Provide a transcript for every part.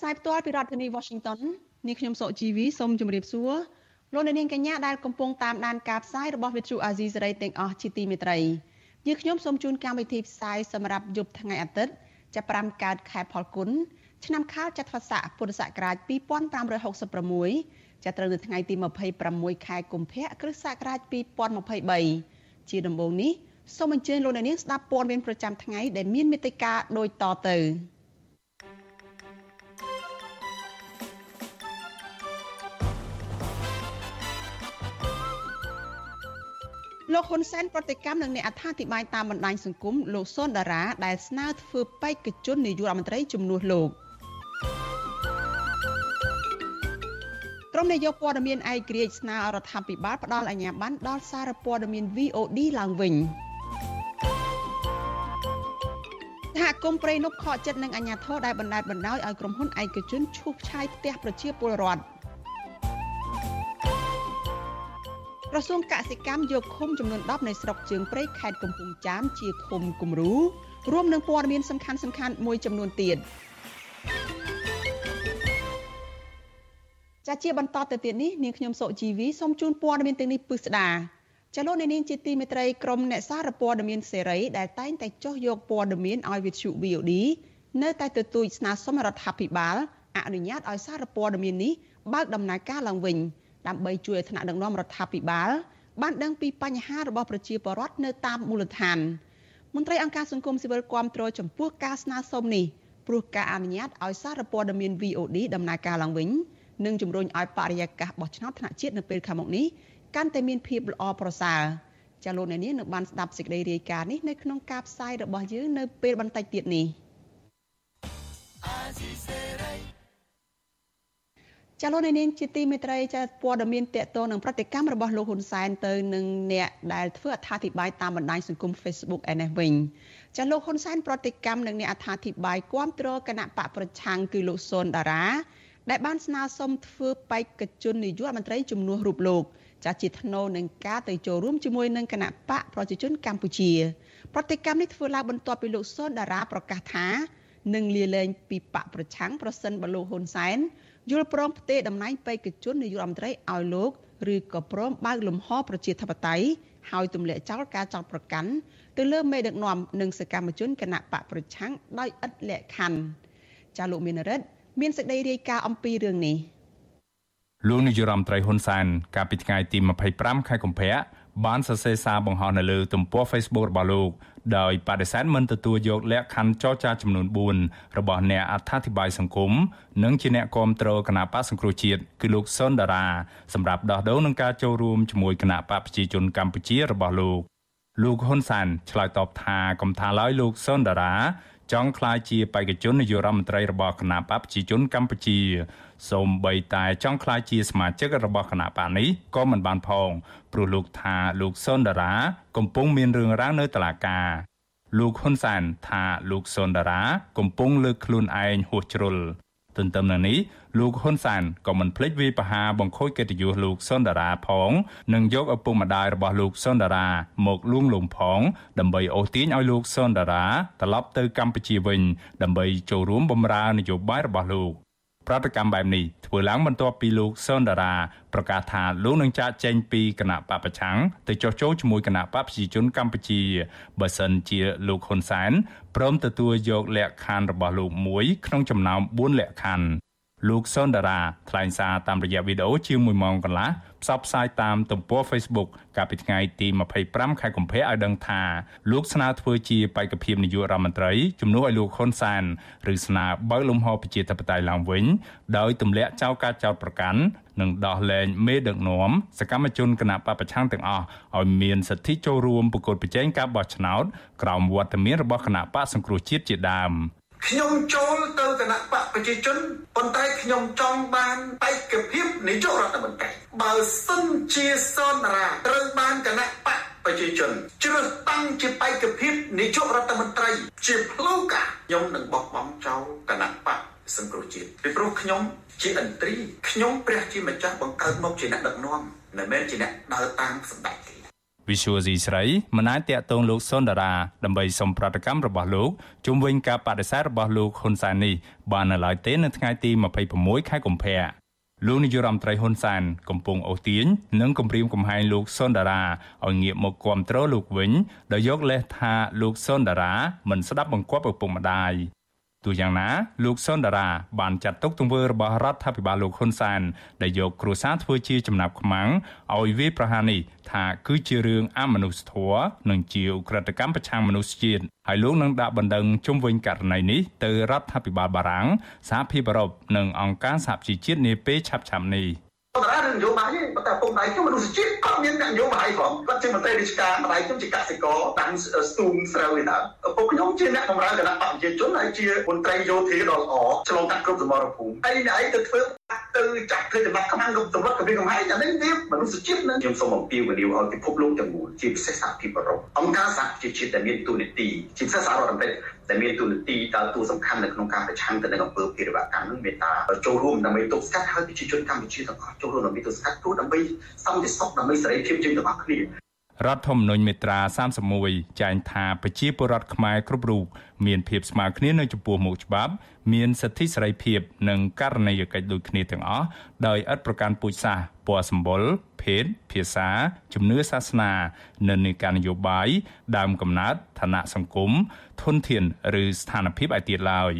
ផ្សាយផ្ទាល់ពីរដ្ឋធានី Washington នាងខ្ញុំសុកជីវីសូមជម្រាបសួរលោកអ្នកនាងកញ្ញាដែលកំពុងតាមដានការផ្សាយរបស់ Vuthu Azizi Serai ទាំងអស់ជាទីមេត្រីយើងខ្ញុំសូមជូនកម្មវិធីផ្សាយសម្រាប់យប់ថ្ងៃអាទិត្យចាប់5កើតខែផលគុណឆ្នាំខាលចត្វាស័កពុរសករាជ2566ចាប់ត្រូវនៅថ្ងៃទី26ខែកុម្ភៈគ្រិស្តសករាជ2023ជាដំបូងនេះសូមអញ្ជើញលោកអ្នកនាងស្ដាប់ព័ត៌មានប្រចាំថ្ងៃដែលមានមេត្តាដូចតទៅ លោកហ៊ុនសែនប្រតិកម្មនឹងអ្នកអត្ថាធិប្បាយតាមបណ្ដាញសង្គមលោកសុនដារាដែលស្នើធ្វើបេក្ខជននាយករដ្ឋមន្ត្រីជំនួសលោកក្រុមនាយកព័ត៌មានឯករាជ្យស្នើរដ្ឋាភិបាលផ្ដល់អាជ្ញាប័ណ្ណដល់សារព័ត៌មាន VOD ឡើងវិញសហគមន៍ព្រៃនប់ខកចិត្តនឹងអាជ្ញាធរដែលបណ្ដេតបណ្ដោយឲ្យក្រុមហ៊ុនឯកជនឈូសឆាយផ្ទះប្រជាពលរដ្ឋ ក្រសួងកសិកម្មយកឃុំចំនួន10នៃស្រុកជើងព្រៃខេត្តកំពង់ចាមជាឃុំគំរូរួមនឹងព័ត៌មានសំខាន់សំខាន់មួយចំនួនទៀតចាជាបន្តទៅទៀតនេះនាងខ្ញុំសុជីវីសូមជូនព័ត៌មានទាំងនេះពិស្ដាចលនានាងជាទីមេត្រីក្រុមអ្នកសារព័ត៌មានសេរីដែលតែងតែចុះយកព័ត៌មានឲ្យវិទ្យុ VOD នៅតែទទូចស្នើសុំរដ្ឋាភិបាលអនុញ្ញាតឲ្យសារព័ត៌មាននេះបើកដំណើរការឡើងវិញ។ ដើម្បីជួយឲ្យថ្នាក់ដឹកនាំរដ្ឋាភិបាលបានដឹងពីបញ្ហារបស់ប្រជាពលរដ្ឋនៅតាមមូលដ្ឋានមន្ត្រីអង្គការសង្គមស៊ីវិលគាំទ្រចំពោះការស្នើសុំនេះព្រោះការអនុញ្ញាតឲ្យសារព័ត៌មាន VOD ដំណើរការឡើងវិញនិងជំរុញឲ្យបរិយាកាសបោះឆ្នោតថ្នាក់ជាតិនៅពេលខាងមុខនេះកាន់តែមានភាពល្អប្រសើរចាលោកអ្នកនាងនឹងបានស្ដាប់សេចក្តីរាយការណ៍នេះនៅក្នុងការផ្សាយរបស់យើងនៅពេលបន្តិចទៀតនេះ ចាលោកនាងជាទីមេត្រីចាព័ត៌មានតកតងនឹងប្រតិកម្មរបស់លោកហ៊ុនសែនទៅនឹងអ្នកដែលធ្វើអត្ថាធិប្បាយតាមបណ្ដាញសង្គម Facebook ឯនេះវិញចាលោកហ៊ុនសែនប្រតិកម្មនឹងអ្នកអត្ថាធិប្បាយគាំទ្រគណៈបកប្រឆាំងគឺលោកសុនដារាដែលបានស្នើសុំធ្វើបេក្ខជននាយករដ្ឋមន្ត្រីជំនួសរូបលោកចាជាថ្នូរនឹងការទៅចូលរួមជាមួយនឹងគណៈបកប្រជាជនកម្ពុជា ប្រតិកម្មនេះធ្វើឡើងបន្ទាប់ពីលោកសុនដារាប្រកាសថានឹងលាលែងពីបកប្រឆាំងប្រសិនបើលោកហ៊ុនសែន យល់ព្រមផ្ទេរតំណែងបេក្ខជននាយករដ្ឋមន្ត្រីឲ្យលោកឬក៏ព្រមបើកលំហប្រជាធិបតេយ្យហើយទម្លាក់ចោលការចោទប្រកាន់ទៅលើមេដឹកនាំនិងសកម្មជនគណៈបកប្រឆាំងដោយឥតលក្ខខណ្ឌចាលោកមានរិទ្ធមានសេចក្តីរាយការណ៍អំពីរឿងនេះលោកនាយរដ្ឋមន្ត្រីហ៊ុនសែនកាលពីថ្ងៃទី25ខែកុម្ភៈ បានសរសេរសារបង្ហោះនៅលើទំព័រ Facebook របស់លោកដោយបដិសេធមិនទទួលយកលក្ខខណ្ឌចរចាចំនួន4របស់អ្នកអត្ថាធិប្បាយសង្គមនិងជាអ្នកគាំទ្រគណៈបកសង្គ្រោះជាតិគឺលោកសុនដារាសម្រាប់ដោះដូរនឹងការចូលរួមជាមួយគណៈបកប្រជាជនកម្ពុជារបស់លោកលោកហ៊ុនសានឆ្លើយតបថាកំថាឡើយលោកសុនដារាចង់ក្លាយជាបេក្ខជននាយករដ្ឋមន្ត្រីរបស់គណៈបកប្រជាជនកម្ពុជា សូម្បីតែចង់ក្លាយជាសមាជិករបស់គណៈបកនេះក៏មិនបានផងព្រោះលោកថាលោកសុនដារា កំពុងមានរឿងរ៉ាវនៅតុលាការលោកហ៊ុនសានថាលោកសុនដារា កំពុងលើកខ្លួនឯងហួសជ្រុលទន្ទឹមនឹងនេះលោកហ៊ុនសានក៏មិនភ្លេចវាយប្រហារបង្ខូចកិត្តិយសលោកសុនដារាផងនិងយកឪពុកម្ដាយរបស់លោកសុនដារាមកលួងលោមផង ដើម្បីអូសទាញឲ្យលោកសុនដារាត្រឡប់ទៅកម្ពុជាវិញដើម្បីចូលរួមបម្រើនយោបាយរបស់លោក ប្រតិកម្មបែបនេះធ្វើឡើងបន្ទាប់ពីលោកសុនដារាប្រកាសថាលោកនឹងចាកចេញពីគណៈបពប្រឆាំងទៅចុះចូលជាមួយគណៈបកប្រជាជនកម្ពុជាបើសិនជាលោកហ៊ុនសែនព្រមទទួលយកលក្ខខណ្ឌរបស់លោកមួយក្នុងចំណោម4លក្ខខណ្ឌ លោកសុនដារាថ្លែងសារតាមរយៈវីដេអូជាង1ម៉ោងកន្លះផ្សព្វផ្សាយតាមទំព័រ Facebook កាលពីថ្ងៃទី25ខែកុម្ភៈឲ្យដឹងថាលោកស្នើធ្វើជាបេក្ខភាពនាយករដ្ឋមន្ត្រីជំនួសឲ្យលោកហ៊ុនសានឬស្នើបើកលំហប្រជាធិបតេយ្យឡើងវិញដោយទម្លាក់ចោលការចោទប្រកាន់និងដោះលែងមេដឹកនាំសកម្មជនគណបកប្រឆាំងទាំងអស់ឲ្យមានសិទ្ធិចូលរួមប្រកួតប្រជែងការបោះឆ្នោតក្រោមវត្តមានរបស់គណបកសង្គ្រោះជាតិជាដើម ខ្ញុំចូលទៅគណៈបកប្រជាជនប៉ុន្តែខ្ញុំចង់បានបេក្ខភាពនាយករដ្ឋមន្ត្រីបើសិនជាសនរាត្រូវបានគណៈបកប្រជាជនជ្រើសតាំងជាបេក្ខភាពនាយករដ្ឋមន្ត្រី ជាផ្លូវការខ្ញុំនឹងបោះបង់ចោលគណៈបកសង្គ្រោះជាតិពីព្រោះខ្ញុំជាអន្ត្រីខ្ញុំព្រះជាម្ចាស់បង្កើតមកជាអ្នកដឹកនាំមិនមែនជាអ្នកដើរតាមសម្ដេចទេ វិសុវស៊ីស្រីមិនអាចតាក់ទងលោកសុនដារាដើម្បីសុំប្រតិកម្មរបស់លោកជុំវិញការបដិសេធរបស់លោកហ៊ុនសែននេះបាននៅឡើយទេនៅថ្ងៃទី26ខែកុម្ភៈលោកនាយរដ្ឋមន្ត្រីហ៊ុនសែនកំពុងអូសទាញនិងគម្រាមកំហែងលោកសុនដារាឲ្យងាកមកគ្រប់គ្រងលោកវិញដោយយកលេសថាលោកសុនដារាមិនស្ដាប់បង្គាប់ឪពុកម្ដាយ ទោះយ៉ាងណាលោកសុនដារាបានចាត់ទុកទង្វើរបស់រដ្ឋាភិបាលលោកហ៊ុនសែនដែលយកគ្រួសារធ្វើជាចំណាប់ខ្មាំងឲ្យវាយប្រហារនេះថាគឺជារឿងអមនុស្សធម៌និងជាឧក្រិដ្ឋកម្មប្រឆាំងមនុស្សជាតិហើយលោកនឹងដាក់បណ្ដឹងជុំវិញករណីនេះទៅរដ្ឋាភិបាលបារាំងសហភាពអឺរ៉ុបនិងអង្គការសហជីវជាតិនាពេលឆាប់ៗនេះ បរាននយោបាយទេប៉ុន្តែពុកដៃខ្ញុំមនុស្សជាតិក៏មានអ្នកនយោបាយផងគាត់ជាមន្ត្រីរាជការម្ដាយខ្ញុំជាកសិករតាំងស្ទូងស្រូវឯណាពុកខ្ញុំជាអ្នកបម្រើគណៈបព្វជិជនហើយជាមន្ត្រីយោធាដ៏ល្អឆ្លងកាត់គ្រប់សមរភូមិហើយអ្នកឯងទៅធ្វើ ទៅចាក់ធ្វើចំណាត់ខ្មាំងគ្រប់សម្រាប់គម្រាមកំហែងអានេះវាមនុស្សជាតិនឹងខ្ញុំសូមអំពាវនាវឲ្យពិភពលោកទាំងមូលជាពិសេសសហភាពអឺរ៉ុបអង្គការសហជីវជាតិដែលមានទូនាទីជាពិសេសសហរដ្ឋអាមេរិកដែលមានទូនាទីដើរតួសំខាន់នៅក្នុងការប្រឆាំងទៅនឹងអំពើភេរវកម្មនឹងមេត្តាចូលរួមដើម្បីទប់ស្កាត់ឲ្យប្រជាជនកម្ពុជាទាំងអស់ចូលរួមដើម្បីទប់ស្កាត់ទូដើម្បីសន្តិសុខដើម្បីសេរីភាពជាងទាំងអស់គ្នា រដ្ឋធម្មនុញ្ញមេត្រា31ចែងថាប្រជាពលរដ្ឋខ្មែរគ្រប់រូបមានភាពស្មើគ្នានៅចំពោះមុខច្បាប់មានសិទ្ធិសេរីភាព និងករណីយកិច្ចដូចគ្នាទាំងអស់ដោយឥតប្រកាន់ពូជសាសន៍ពណ៌សម្បុរភេទភាសាជំនឿសាសនានិន្នាការនយោបាយដើមកំណើតឋានៈសង្គមធនធាន ឬស្ថានភាពឯទៀតឡើយ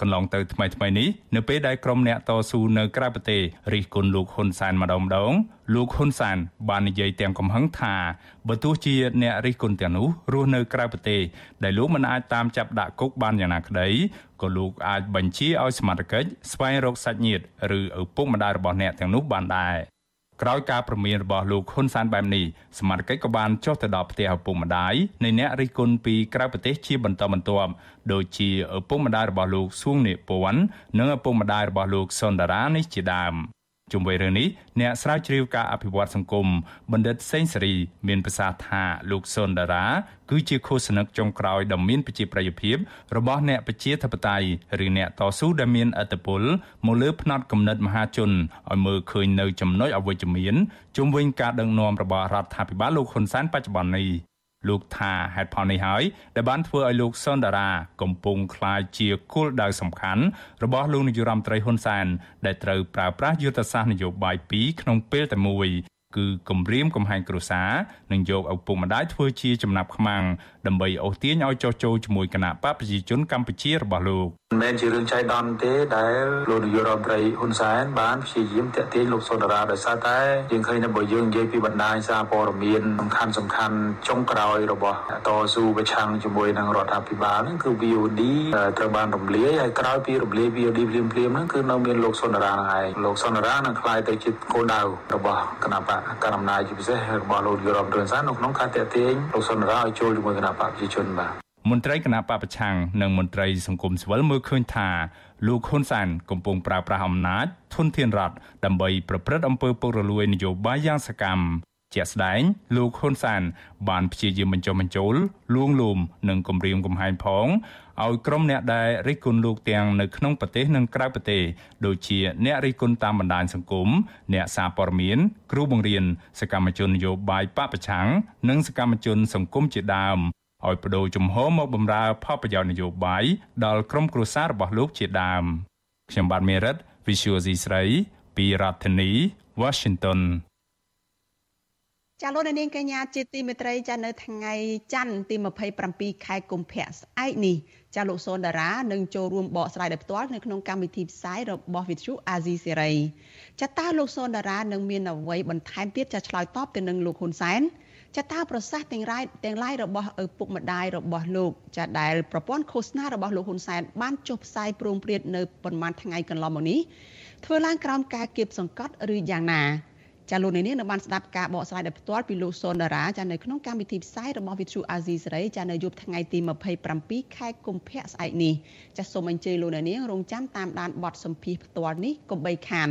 កន្លងទៅថ្មីថ្មីនេះនៅពេលដែលក្រុមអ្នកតស៊ូនៅក្រៅប្រទេសរិះគន់លោកហ៊ុនសែនម្ដងម្ដងលោកហ៊ុនសែនបាននិយាយទាំងកំហឹងថាបើទោះជាអ្នករិះគន់ទាំងនោះរស់នៅក្រៅប្រទេសដែលលោកមិនអាចតាមចាប់ដាក់គុកបានយ៉ាងណាក្តីក៏លោកអាចបញ្ជាឲ្យសមត្ថកិច្ចស្វែងរកសាច់ញាតិឬឪពុកម្ដាយរបស់អ្នកទាំងនោះបានដែរ ក្រោយការព្រមានរបស់លោកហ៊ុនសែនបែបនេះសមាជិកក៏បានចុះទៅដល់ផ្ទះឪពុកម្ដាយនៃអ្នករិះគន់ពីក្រៅប្រទេសជាបន្តបន្ទាប់ដូចជាឪពុកម្ដាយរបស់លោកសួងនេពវ័ននិងឪពុកម្ដាយរបស់លោកសុនដារានេះជាដើម ជុំវិញរឿងនេះអ្នកស្រាវជ្រាវការអភិវឌ្ឍសង្គមបណ្ឌិតសេងសេរី មានប្រសាសន៍ថាលោកសុនដារាគឺជាឃោសនិកចុងក្រោយដ៏មានប្រជាប្រិយភាពរបស់អ្នកប្រជាធិបតេយ្យឬអ្នកតស៊ូដែលមានអធិបុលមកលើផ្នត់គំនិតមហាជនឲ្យមើលឃើញនៅចំណុចអវិជ្ជមានជុំវិញការដឹកនាំរបស់រដ្ឋាភិបាលលោកហ៊ុនសែនបច្ចុប្បន្ននេះ លោកថាហេតុផលនេះហើយដែលបានធ្វើឲ្យលោកសុនដារាកំពុងក្លាយជាគោលដៅសំខាន់របស់លោកនាយរដ្ឋមន្ត្រីហ៊ុនសែនដែលត្រូវប្រើប្រាស់យុទ្ធសាស្ត្រនយោបាយពីរក្នុងពេលតែមួយគឺគម្រាមកំហែងគ្រួសារនិងយកឪពុកម្ដាយធ្វើជាចំណាប់ខ្មាំងដើម្បីអូសទាញឲ្យចុះចូលជាមួយគណៈបកប្រជាជនកម្ពុជារបស់លោក មិនមែនជារឿងចៃដន្យទេដែលលោកនាយករដ្ឋមន្ត្រីហ៊ុនសែនបានព្យាយាមតាក់ទាញលោកសុនដារាដោយសារតែយើងឃើញថាបើយើងនិយាយពីបណ្ដាញសារព័ត៌មានសំខាន់សំខាន់ចុងក្រោយរបស់តស៊ូប្រឆាំងជាមួយនឹងរដ្ឋាភិបាលហ្នឹងគឺ VOD ត្រូវបានរំលាយហើយក្រោយពីរំលាយ VOD ភ្លាមភ្លាមហ្នឹងគឺនៅមានលោកសុនដារាហ្នឹងឯងលោកសុនដារានឹងក្លាយទៅជាគោលដៅរបស់គណៈបកកណ្ដាលអំណាចជាពិសេសរបស់លោកនាយករដ្ឋមន្ត្រីហ៊ុនសែននៅក្នុងការតាក់ទាញលោកសុនដារាឲ្យចូលជាមួយគណៈបកប្រជាជនបាទ មន្ត្រីគណៈបពប្រឆាំងនិងមន្ត្រីសង្គមស៊ីវិលមើលឃើញថាលោកហ៊ុនសែនកំពុងប្រើប្រាស់អំណាចធនធានរដ្ឋដើម្បីប្រព្រឹត្តអំពើពុករលួយនយោបាយយ៉ាងសកម្មជាក់ស្ដែងលោកហ៊ុនសែនបានព្យាយាមបញ្ចុះបញ្ចូលលួងលោមនិងគំរាមកំហែងផងឲ្យក្រុមអ្នកដែលរិះគន់លោកទាំងនៅក្នុងប្រទេសនិងក្រៅប្រទេសដូចជាអ្នករិះគន់តាមបណ្ដាញសង្គមអ្នកសារព័ត៌មានគ្រូបង្រៀនសកម្មជននយោបាយបពប្រឆាំងនិងសកម្មជនសង្គមជាដើម ឲ្យបដូរជំហរមកបម្រើផលប្រយោជន៍នយោបាយដល់ក្រុមគ្រួសាររបស់លោកជាដើមខ្ញុំបាទមេរិត Visual C ស្រីពីរដ្ឋធានី Washington ចាលោកនាងកញ្ញាជាទីមេត្រីចានៅថ្ងៃច័ន្ទទី27ខែកុម្ភៈស្អែកនេះចាលោកសូនដារានឹងចូលរួមបកស្រាយដោយផ្ទាល់នៅក្នុងកម្មវិធីផ្សាយរបស់វិទ្យុអាស៊ីសេរីចាតើលោកសូនដារានឹងមានអ្វីបន្ថែមទៀតចាឆ្លើយតបទៅនឹងលោកហ៊ុនសែន ចាតើប្រសាសន៍ទាំងឡាយទាំងឡាយរបស់ឪពុកម្ដាយរបស់លោកចាដែលប្រព័ន្ធឃោសនារបស់លោកហ៊ុនសែនបានចុះផ្សាយព្រមព្រៀងនៅប្រមាណថ្ងៃកន្លងមកនេះធ្វើឡើងក្រោមការគៀបសង្កត់ឬយ៉ាងណាចាលោកនាងនៅបានស្ដាប់ការបកស្រាយដោយផ្ទាល់ពីលោកសុនដារាចានៅក្នុងកម្មវិធីផ្សាយរបស់ Vithu Azizi សេរីចានៅយប់ថ្ងៃទី27ខែកុម្ភៈស្អែកនេះចាសូមអញ្ជើញលោកនាងរងចាំតាមដានបទសម្ភាសផ្ទាល់នេះកុំបីខាន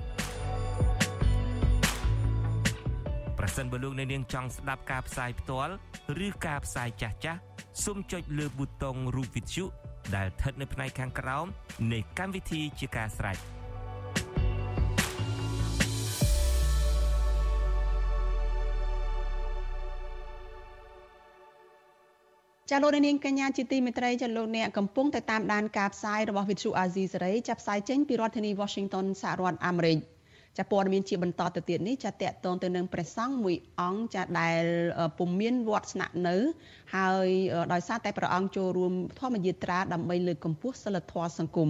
ប្រសិនបើលោកអ្នកនាងចង់ស្ដាប់ការផ្សាយផ្ទាល់ឬការផ្សាយចាស់ចាស់សូមចុចលើប៊ូតុងរូប Vithu ដែលស្ថិតនៅផ្នែកខាងក្រោមនៃកម្មវិធីជាការស្រេច។ចាលោកនាងកញ្ញាជាទីមេត្រីចាលោកអ្នកកំពុងតែតាមដានការផ្សាយរបស់ Vithu Azizi សេរីចាប់ផ្សាយចេញពីរដ្ឋធានី Washington សហរដ្ឋអាមេរិក ចាព័ត៌មានជាបន្តទៅទៀតនេះចាតកតងទៅនឹងព្រះសង្ឃមួយអង្គចាដែលពុំមានវត្តស្នាក់នៅ ហើយដោយសារតែព្រះអង្គចូលរួមធម្មយាត្រាដើម្បីលើកកម្ពស់សិលធម៌សង្គម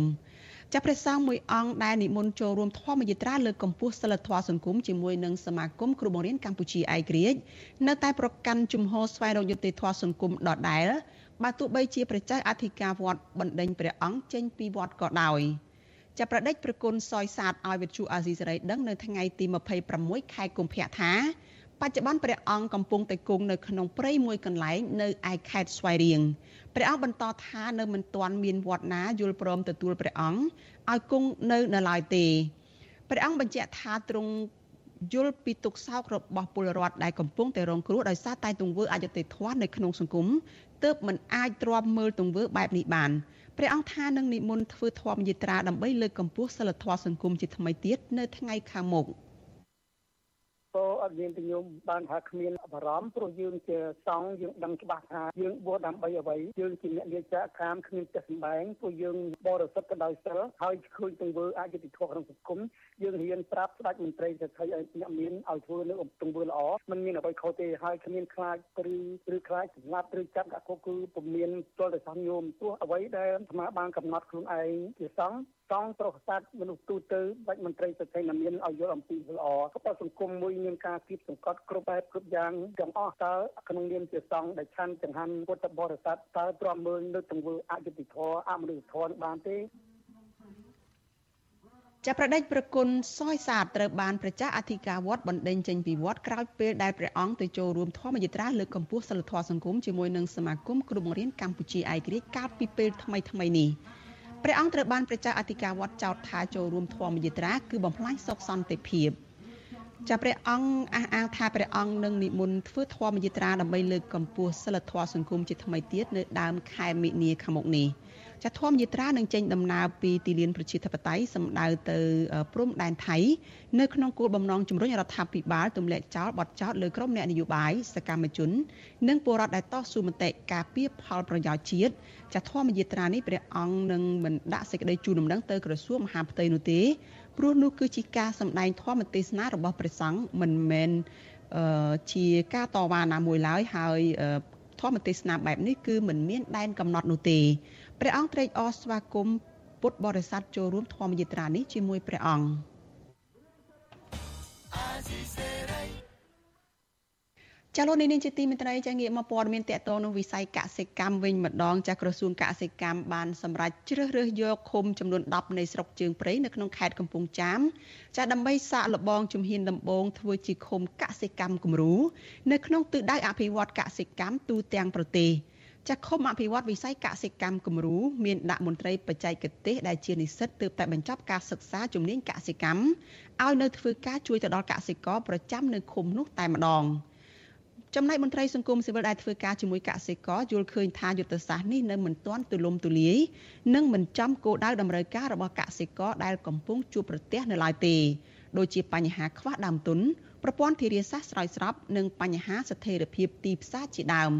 ចាប់ព្រះសង្ឃមួយអង្គដែលនិមន្តចូលរួមធម្មយាត្រាលើកកម្ពស់សិលធម៌សង្គមជាមួយនឹងសមាគមគ្រូបង្រៀនកម្ពុជាឯករាជ្យនៅតែប្រកាន់ជំហរស្វែងរកយុត្តិធម៌សង្គមដដែលបើទោះបីជាព្រះចៅអធិការវត្តបណ្ដេញព្រះអង្គចេញពីវត្តក៏ដោយ ចាប់ប្រដេចប្រគុណសយសាទឲ្យវិទ្យុអាស៊ីសេរីដឹងនៅថ្ងៃទី26ខែកុម្ភៈថាបច្ចុប្បន្នព្រះអង្គកំពុងតែគង់នៅក្នុងព្រៃមួយកន្លែងនៅឯខេត្តស្វាយរៀងព្រះអង្គបន្តថានៅមិនទាន់មានវត្តណាយល់ព្រមទទួលព្រះអង្គឲ្យគង់នៅនៅឡើយទេព្រះអង្គបញ្ជាក់ថាទ្រង់យល់ពីទុកសោករបស់ពលរដ្ឋដែលកំពុងតែរងគ្រោះដោយសារតែទង្វើអយុត្តិធម៌នៅក្នុងសង្គមទើបមិនអាចទ្រាំមើលទង្វើបែបនេះបាន ព្រះអង្គថានឹងនិមន្តធ្វើធម្មយាត្រាដើម្បីលើកកម្ពស់សិលធម៌សង្គមជាថ្មីទៀតនៅថ្ងៃខាងមុខ។ ក៏អត់មានទញោមបានថាគ្មានបារម្ភព្រោះយើងជាសង្ឃយើងដឹងច្បាស់ថាយើងបួសដើម្បីអ្វីយើងជាអ្នកលាចាកកាមគ្មានចិត្តសម្បែងព្រោះយើងបរិសុទ្ធទៅដោយសិលហើយឃើញទង្វើអយុត្តិធម៌ក្នុងសង្គមយើងរៀនប្រាប់ស្ដេចមន្ត្រីសេដ្ឋីឲ្យអ្នកមានឲ្យធ្វើនៅទង្វើល្អមិនមានអ្វីខុសទេហើយគ្មានខ្លាចឬឬខ្លាចសម្លាប់ឬចាប់ដាក់គុកគឺពុំមានទល់តែសង្ឃញោមព្រោះអ្វីដែលអាត្មាបានកំណត់ខ្លួនឯងជាសង្ឃសង្ឃប្រុសស័ក្តិមនុស្សទូទៅបាច់មន្ត្រីសេដ្ឋីណាមានឲ្យយល់អំពីល្អក៏សង្គមមួយមានការគៀបសង្កត់គ្រប់បែបគ្រប់យ៉ាងទាំងអស់តើក្នុងនាមជាសង្ឃដែលឆាន់ចង្ហាន់ពុទ្ធបរិស័ទតើទ្រាំមើលនៅទង្វើអយុត្តិធម៌អមនុស្សធម៌បានទេចាប់ប្រដេចប្រគុណសយសាទត្រូវបានប្រជាអធិការវត្តបណ្ដេញចេញពីវត្តក្រោយពេលដែលព្រះអង្គទៅចូលរួមធម្មយាត្រាលើកកម្ពស់សិលធម៌សង្គមជាមួយនឹងសមាគមគ្រូបង្រៀនកម្ពុជាឯករាជ្យកាលពីពេលថ្មីថ្មីនេះព្រះអង្គត្រូវបានប្រជាអធិការវត្តចោទថាចូលរួមធម្មយាត្រាគឺបំផ្លាញសុខសន្តិភាព។ ចាព្រះអង្គអះអាងថាព្រះអង្គនឹងនិមន្តធ្វើធម្មយាត្រាដើម្បីលើកកម្ពស់សិលធម៌សង្គមជាថ្មីទៀតនៅដើមខែមិនិនាខាងមុខនេះចាធម្មយាត្រានឹងចេញដំណើរពីទីលានប្រជាធិបតេយ្យសម្ដៅទៅព្រំដែនថៃនៅក្នុងគោលបំណងជំរុញរដ្ឋាភិបាលទម្លាក់ចោលបទចោទលើក្រុមអ្នកនយោបាយសកម្មជន និងពលរដ្ឋដែលតស៊ូមតិការពារផលប្រយោជន៍ជាតិចាធម្មយាត្រានេះព្រះអង្គនឹងមិនដាក់សេចក្តីជូនដំណឹងទៅក្រសួងមហាផ្ទៃនោះទេ ព្រោះនោះគឺជាការសម្ដែងធម៌ទេសនារបស់ព្រះសង្ឃមិនមែនជាការតវ៉ាណាមួយឡើយហើយធម៌ទេសនាបែបនេះគឺមិនមានដែនកំណត់នោះទេព្រះអង្គត្រេកអរស្វាគមន៍ពុទ្ធបរិស័ទចូលរួមធម្មយាត្រានេះជាមួយព្រះអង្គ ចាលោកនាងជាទីមេត្រីចាងាកមកព័ត៌មានតកតងនឹងវិស័យកសិកម្មវិញម្ដងចាក្រសួងកសិកម្មបានសម្រេចជ្រើសរើសយកឃុំចំនួន10នៃស្រុកជើងព្រៃនៅក្នុងខេត្តកំពង់ចាមចាដើម្បីសាកល្បងជំហានដំបូងធ្វើជាឃុំកសិកម្មគំរូនៅក្នុងទិសដៅអភិវឌ្ឍកសិកម្មទូទាំងប្រទេសចាក់ឃុំអភិវឌ្ឍវិស័យកសិកម្មគំរូមានដាក់មន្ត្រីបច្ចេកទេសដែលជានិស្សិតទើបតែបញ្ចប់ការសិក្សាជំនាញកសិកម្មឲ្យនៅធ្វើការជួយទៅដល់កសិករប្រចាំនៅឃុំនោះតែម្ដង។ ចំណែកមន្ត្រីសង្គមស៊ីវិលដែលធ្វើការជាមួយកសិករយល់ឃើញថាយុទ្ធសាស្ត្រនេះនៅមិនទាន់ទូលំទូលាយនិងមិនចំគោលដៅតម្រូវការរបស់កសិករដែលកំពុងជួបប្រទះនៅឡើយទេដូចជាបញ្ហាខ្វះដើមទុនប្រព័ន្ធធារាសាស្ត្រស្រោចស្រពនិងបញ្ហាស្ថិរភាពទីផ្សារជាដើម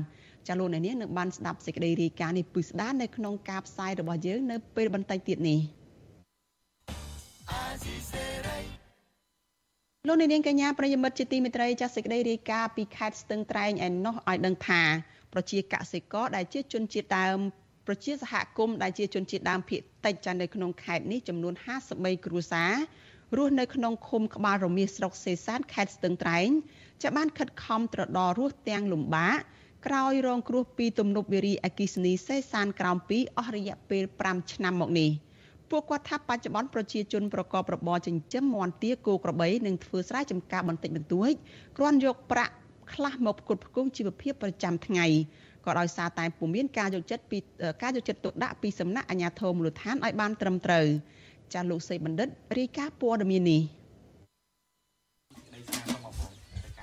ចាលោកអ្នកនាងនឹងបានស្ដាប់សេចក្តីរាយការណ៍នេះពិស្ដារនៅក្នុងការផ្សាយរបស់យើងនៅពេលបន្តិចទៀតនេះ លោកនាងកញ្ញាប្រិយមិត្តជាទីមេត្រីចាសសេចក្តីរាយការណ៍ពីខេត្តស្ទឹងត្រែងឯណោះឲ្យដឹងថាប្រជាកសិករដែលជាជនជាតិដើមប្រជាសហគមន៍ដែលជាជនជាតិដើមភាគតិចចានៅក្នុងខេត្តនេះចំនួន53គ្រួសាររស់នៅក្នុងឃុំក្បាលរមៀសស្រុកសេសានខេត្តស្ទឹងត្រែងចាបានខិតខំត្រដររស់ទាំងលំបាកក្រោយរងគ្រោះពីទំនប់វារីអគិសនីសេសានក្រោម2អស់រយៈពេល5ឆ្នាំមកនេះ ពួកគាត់ថាបច្ចុប្បន្នប្រជាជនប្រកបរបរចិញ្ចឹមមាន់ទាគោក្របីនិងធ្វើស្រែចម្ការបន្តិចបន្តួចគ្រាន់យកប្រាក់ខ្លះមកផ្គត់ផ្គង់ជីវភាពប្រចាំថ្ងៃក៏ដោយសារតែពុំមានការយកចិត្តពីការយកចិត្តទុកដាក់ពីសំណាក់អាជ្ញាធរមូលដ្ឋានឲ្យបានត្រឹមត្រូវចាលោកសេបណ្ឌិតរាយការណ៍ព័ត៌មាននេះ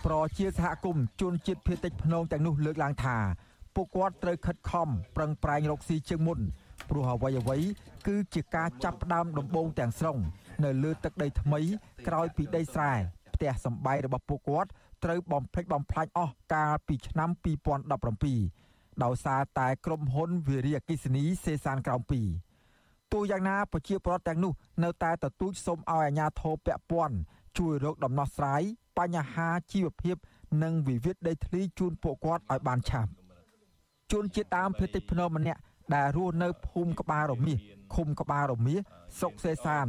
ប្រជាសហគមន៍ជនជាតិភៀតតិចភ្នងទាំងនោះលើកឡើងថាពួកគាត់ត្រូវខិតខំប្រឹងប្រែងរកស៊ីជាងមុនព្រោះអ្វីអ្វី គឺជាការចាប់ផ្ដើមដំបូងទាំងស្រុងនៅលើទឹកដីថ្មីក្រោយពីដីស្រែផ្ទះសម្បែងរបស់ពួកគាត់ត្រូវបំផ្លិចបំផ្លាញអស់កាលពីឆ្នាំ2017ដោយសារតែក្រុមហ៊ុនវិរិយអគិសនីសេសានក្រោម2ទោះយ៉ាងណាប្រជាពលរដ្ឋទាំងនោះនៅតែទទូចសូមឲ្យអាជ្ញាធរពាក់ព័ន្ធជួយរកដំណោះស្រាយបញ្ហាជីវភាព និងវិវាទដីធ្លីជូនពួកគាត់ឲ្យបានឆាប់ជនជាតិដើមភាគតិចភ្នំម្នាក់ ដែលរស់នៅភូមិក្បាលរមាសឃុំក្បាលរមាសស្រុកសេសាន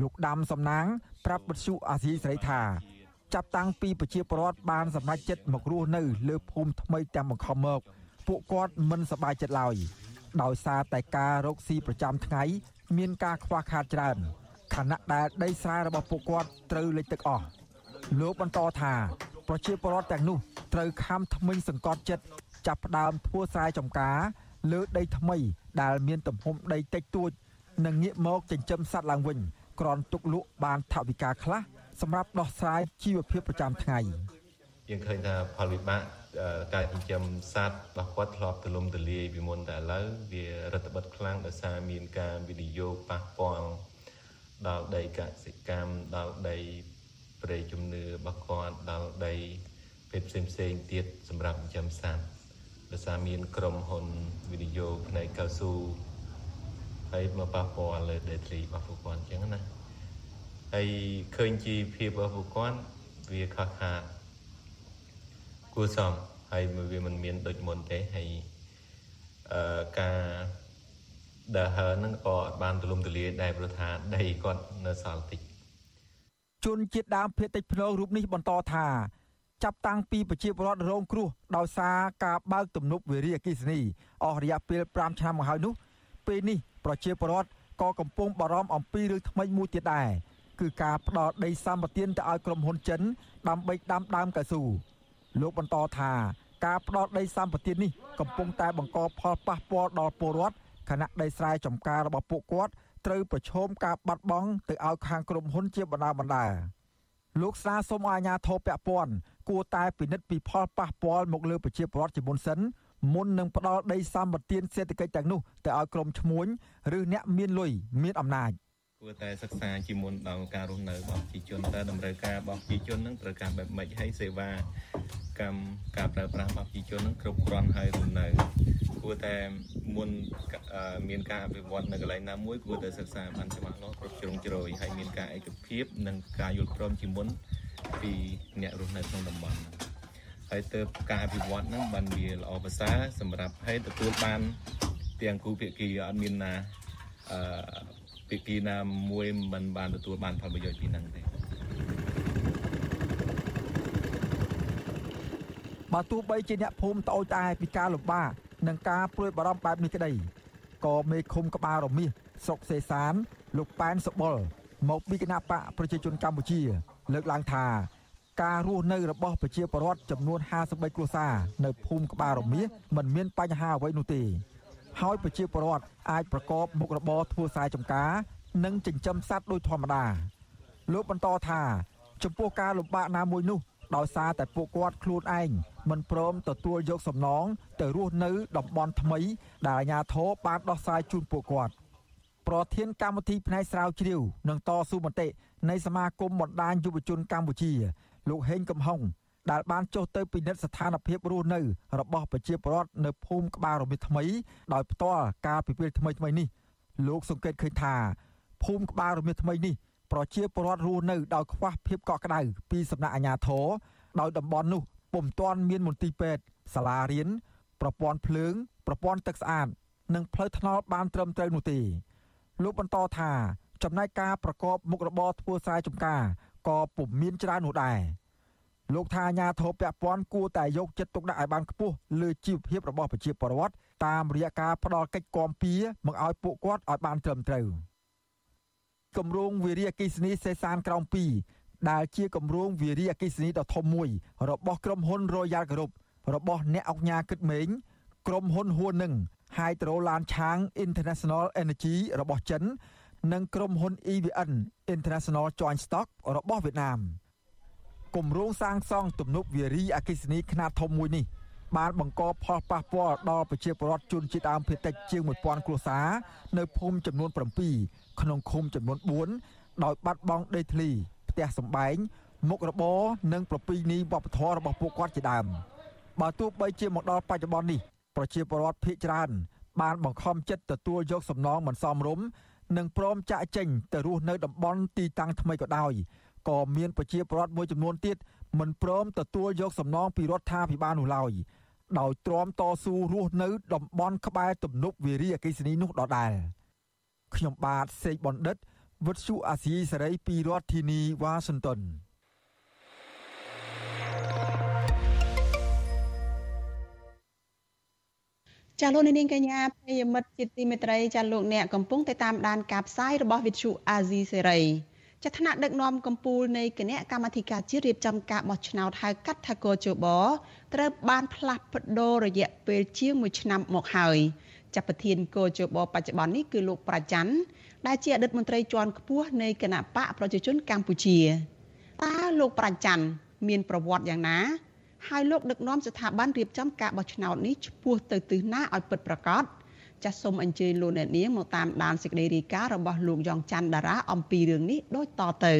លោកដាំសំណាង ប្រាប់បទសុអាស៊ីសេរីថាចាប់តាំងពីប្រជាពលរដ្ឋបានសម្រេចចិត្តមករស់នៅ លើភូមិថ្មីទាំងបង្ខំមកពួកគាត់មិនសប្បាយចិត្តឡើយដោយសារតែការរកស៊ីប្រចាំថ្ងៃ មានការខ្វះខាតច្រើនខណៈដែលដីស្រែរបស់ពួកគាត់ត្រូវលិចទឹកអស់លោកបន្តថាប្រជាពលរដ្ឋទាំងនោះត្រូវខំថ្មិញសង្កត់ចិត្តចាប់ផ្ដើមធ្វើស្រែចម្ការ លើដីថ្មី ដែលមានទំហំដីតិចតួចនិងងាកមកចិញ្ចឹមសត្វឡើងវិញក្រនទុកលក់បានថវិកាខ្លះសម្រាប់ដោះស្រាយជីវភាពប្រចាំថ្ងៃយើងឃើញថាផលវិបាកការចិញ្ចឹមសត្វរបស់គាត់ធ្លាប់ទលំទលាយពីមុនតែឥឡូវវារដ្ឋបិទខ្លាំងដោយសារមានការវិនិយោគប៉ះពាល់ដល់ដីកសិកម្មដល់ដីព្រៃជំនឿរបស់គាត់ដល់ដីភេទផ្សេងផ្សេងទៀតសម្រាប់ចិញ្ចឹមសត្វ ដោយសារមានក្រុមហ៊ុនវិនិយោគផ្នែកកៅស៊ូហើយមកប៉ះពាល់លើដីធ្លីរបស់ពួកគាត់អញ្ចឹងណាហើយឃើញជីវភាពរបស់ពួកគាត់វាខុសខាតគួរសមហើយវាមិនមានដូចមុនទេហើយអឺការដើរហើរហ្នឹងក៏អត់បានទូលំទូលាយដែរព្រោះថាដីគាត់នៅសល់តិចជនជាតិដើមភាគតិចភ្នងរូបនេះបន្តថា ចាប់តាំងពីប្រជាពលរដ្ឋរងគ្រោះដោយសារការបើកទំនប់វារីអគិសនីអស់រយៈពេល5ឆ្នាំមកហើយនោះ ពេលនេះប្រជាពលរដ្ឋក៏កំពុងបារម្ភអំពីរឿងថ្មីមួយទៀតដែរគឺការផ្ដោតដីសម្បត្តិទៅឲ្យក្រុមហ៊ុនចិនដើម្បីដាំដើមកៅស៊ូលោកបន្តថាការផ្ដោតដីសម្បត្តិនេះកំពុងតែបង្កផលប៉ះពាល់ដល់ពលរដ្ឋខណៈដីស្រែចម្ការរបស់ពួកគាត់ត្រូវប្រឈមការបាត់បង់ទៅឲ្យខាងក្រុមហ៊ុនជាបណ្ដាបណ្ដាលោកស្នើសុំឲ្យអាជ្ញាធរពាក់ព័ន្ធ គួរតែពិនិត្យពីផលប៉ះពាល់មកលើប្រជាពលរដ្ឋជាមុនសិនមុននឹងផ្ដាល់ដីសម្បត្តិសេដ្ឋកិច្ចទាំងនោះទៅឲ្យក្រុមឈ្មួញឬអ្នកមានលុយមានអំណាចគួរតែសិក្សាជាមុនដល់ការរស់នៅរបស់ប្រជាជនតើតម្រូវការរបស់ប្រជាជននឹងត្រូវការបែបម៉េចហើយសេវាកម្មការប្រើប្រាស់របស់ប្រជាជននឹងគ្រប់គ្រាន់ហើយឬនៅគួរតែមុនមានការអភិវឌ្ឍនៅកន្លែងណាមួយគួរតែសិក្សាបានច្បាស់លាស់គ្រប់ជ្រុងជ្រោយហើយមានការឯកភាពនិងការយល់ព្រមជាមុន ពីអ្នករស់នៅក្នុងតំបន់ហើយទៅការអភិវឌ្ឍហ្នឹងបានវាល្អប្រសើរសម្រាប់ឲ្យទទួលបានទាំងគូភាគីអត់មានណាអឺភាគីណាមួយមិនបានទទួលបានផលប្រយោជន៍ពីហ្នឹងទេបើទោះបីជាអ្នកភូមិត្អូញត្អែពីការលំបាកនិងការព្រួយបារម្ភបែបនេះក្តីក៏មេឃុំក្បាលរមាសស្រុកសេសាន លោកប៉ែនសបុលមកពីគណៈបកប្រជាជនកម្ពុជា លើកឡើងថាការរស់នៅរបស់ប្រជាពលរដ្ឋចំនួន53គ្រួសារនៅភូមិក្បាលរមាសមិនមានបញ្ហាអ្វីនោះទេហើយប្រជាពលរដ្ឋអាចប្រកបមុខរបរធ្វើស្រែចម្ការ និងចិញ្ចឹមសត្វដោយធម្មតាលោកបន្តថាចំពោះការលំបាកណាមួយនោះដោយសារតែពួកគាត់ខ្លួនឯងមិនព្រមទទួលយកសំណងទៅរស់នៅតំបន់ថ្មីដែលអាជ្ញាធរបានដោះស្រាយជូនពួកគាត់ ប្រធានកម្មវិធីផ្នែកស្រាវជ្រាវនិងតស៊ូមតិនៃសមាគមបណ្ដាញយុវជនកម្ពុជា លោកហេងកំហុងដែលបានចុះទៅពិនិត្យស្ថានភាពរស់នៅ របស់ប្រជាពលរដ្ឋនៅភូមិក្បាលរមិតថ្មីដោយផ្ទាល់ការពិពេលថ្មីថ្មីនេះលោកសង្កេតឃើញថាភូមិក្បាលរមិតថ្មីនេះប្រជាពលរដ្ឋរស់នៅដោយខ្វះភាពកក់ក្ដៅពីសំណាក់អាជ្ញាធរដោយតំបន់នោះពុំទាន់មានមន្ទីរពេទ្យសាលារៀនប្រព័ន្ធភ្លើង ប្រព័ន្ធទឹកស្អាត និងផ្លូវថ្នល់បានត្រឹមត្រូវនោះទេ លោកបន្តថាចំណែកការប្រកបមុខរបរធ្វើស្រែចម្ការក៏ពុំមានច្រើននោះដែរលោកថាអាញាធរពពាន់គួរតែយកចិត្តទុកដាក់ឲ្យបានខ្ពស់លើជីវភាពរបស់ប្រជាពលរដ្ឋតាមរយៈការផ្ដល់កិច្ចគាំពៀមកឲ្យពួកគាត់ឲ្យបានត្រឹមត្រូវគម្រោងវិរិយអកិសនីសេសានក្រោម2ដែលជាគម្រោងវិរិយអកិសនីដ៏ធំមួយ របស់ក្រុមហ៊ុន Royal Group របស់អ្នកអង្គការគិតមេងក្រុមហ៊ុនហួននឹង Hydro Lan Chang International Energy របស់ចិន និងក្រុមហ៊ុន EVN International Joint Stock របស់វៀតណាមគម្រោងសាងសង់ទំនប់វារីអគ្គិសនីខ្នាតធំមួយនេះបានបង្កផលប៉ះពាល់ដល់ប្រជាពលរដ្ឋជនជាតិដើមភាគតិចជាង1000គ្រួសារនៅភូមិចំនួន7ក្នុងឃុំចំនួន4ដោយបាត់បង់ដីធ្លីផ្ទះសម្បែងមុខរបរនិងប្រពៃណីវប្បធម៌របស់ពួកគាត់ជាដើមបើទោះបីជាមកដល់បច្ចុប្បន្ននេះ ប្រជាពលរដ្ឋភៀសច្រើន បានបង្ខំចិត្តទទួលយកសំណងមិនសមរម្យនិងព្រមចាក់ចេញទៅរស់នៅតំបន់ទីតាំងថ្មីក៏ដោយក៏មានប្រជាពលរដ្ឋមួយចំនួនទៀតមិនព្រមទទួលយកសំណងពីរដ្ឋាភិបាលនោះឡើយដោយទ្រាំតស៊ូរស់នៅតំបន់ក្បែរទំនប់វារីអគ្គិសនីនោះដដែលខ្ញុំបាទសេកបណ្ឌិតវុទ្ធុអាស៊ីសេរីពីរដ្ឋធានីវ៉ាស៊ីនតោន ចាលោកនាងកញ្ញាប្រិយមិត្តជាទីមេត្រីចាលោកអ្នកកំពុងតែតាមដានការផ្សាយរបស់វិទ្យុអាស៊ីសេរីចាថ្នាក់ដឹកនាំកម្ពុជានៃគណៈកម្មាធិការជាតិរៀបចំការបោះឆ្នោតហៅកាត់ថាកោជបត្រូវបានផ្លាស់ប្ដូររយៈពេលជាង1ឆ្នាំមកហើយចាប់ប្រធានកោជបបច្ចុប្បន្ននេះគឺលោកប្រាច័ន្ទដែលជាអតីតមន្ត្រីជាន់ខ្ពស់នៃគណៈបកប្រជាជនកម្ពុជាតើលោកប្រាច័ន្ទមានប្រវត្តិយ៉ាងណា ហើយលោកដឹកនាំស្ថាប័នរៀបចំការបោះឆ្នោតនេះឆ្ពោះទៅទិសណាឲ្យពិតប្រាកដចាសសូមអញ្ជើញលោកអ្នកនាងមកតាមដានសេចក្តីរាយការណ៍របស់លោកយ៉ងច័ន្ទដារាអំពីរឿងនេះដូចតទៅ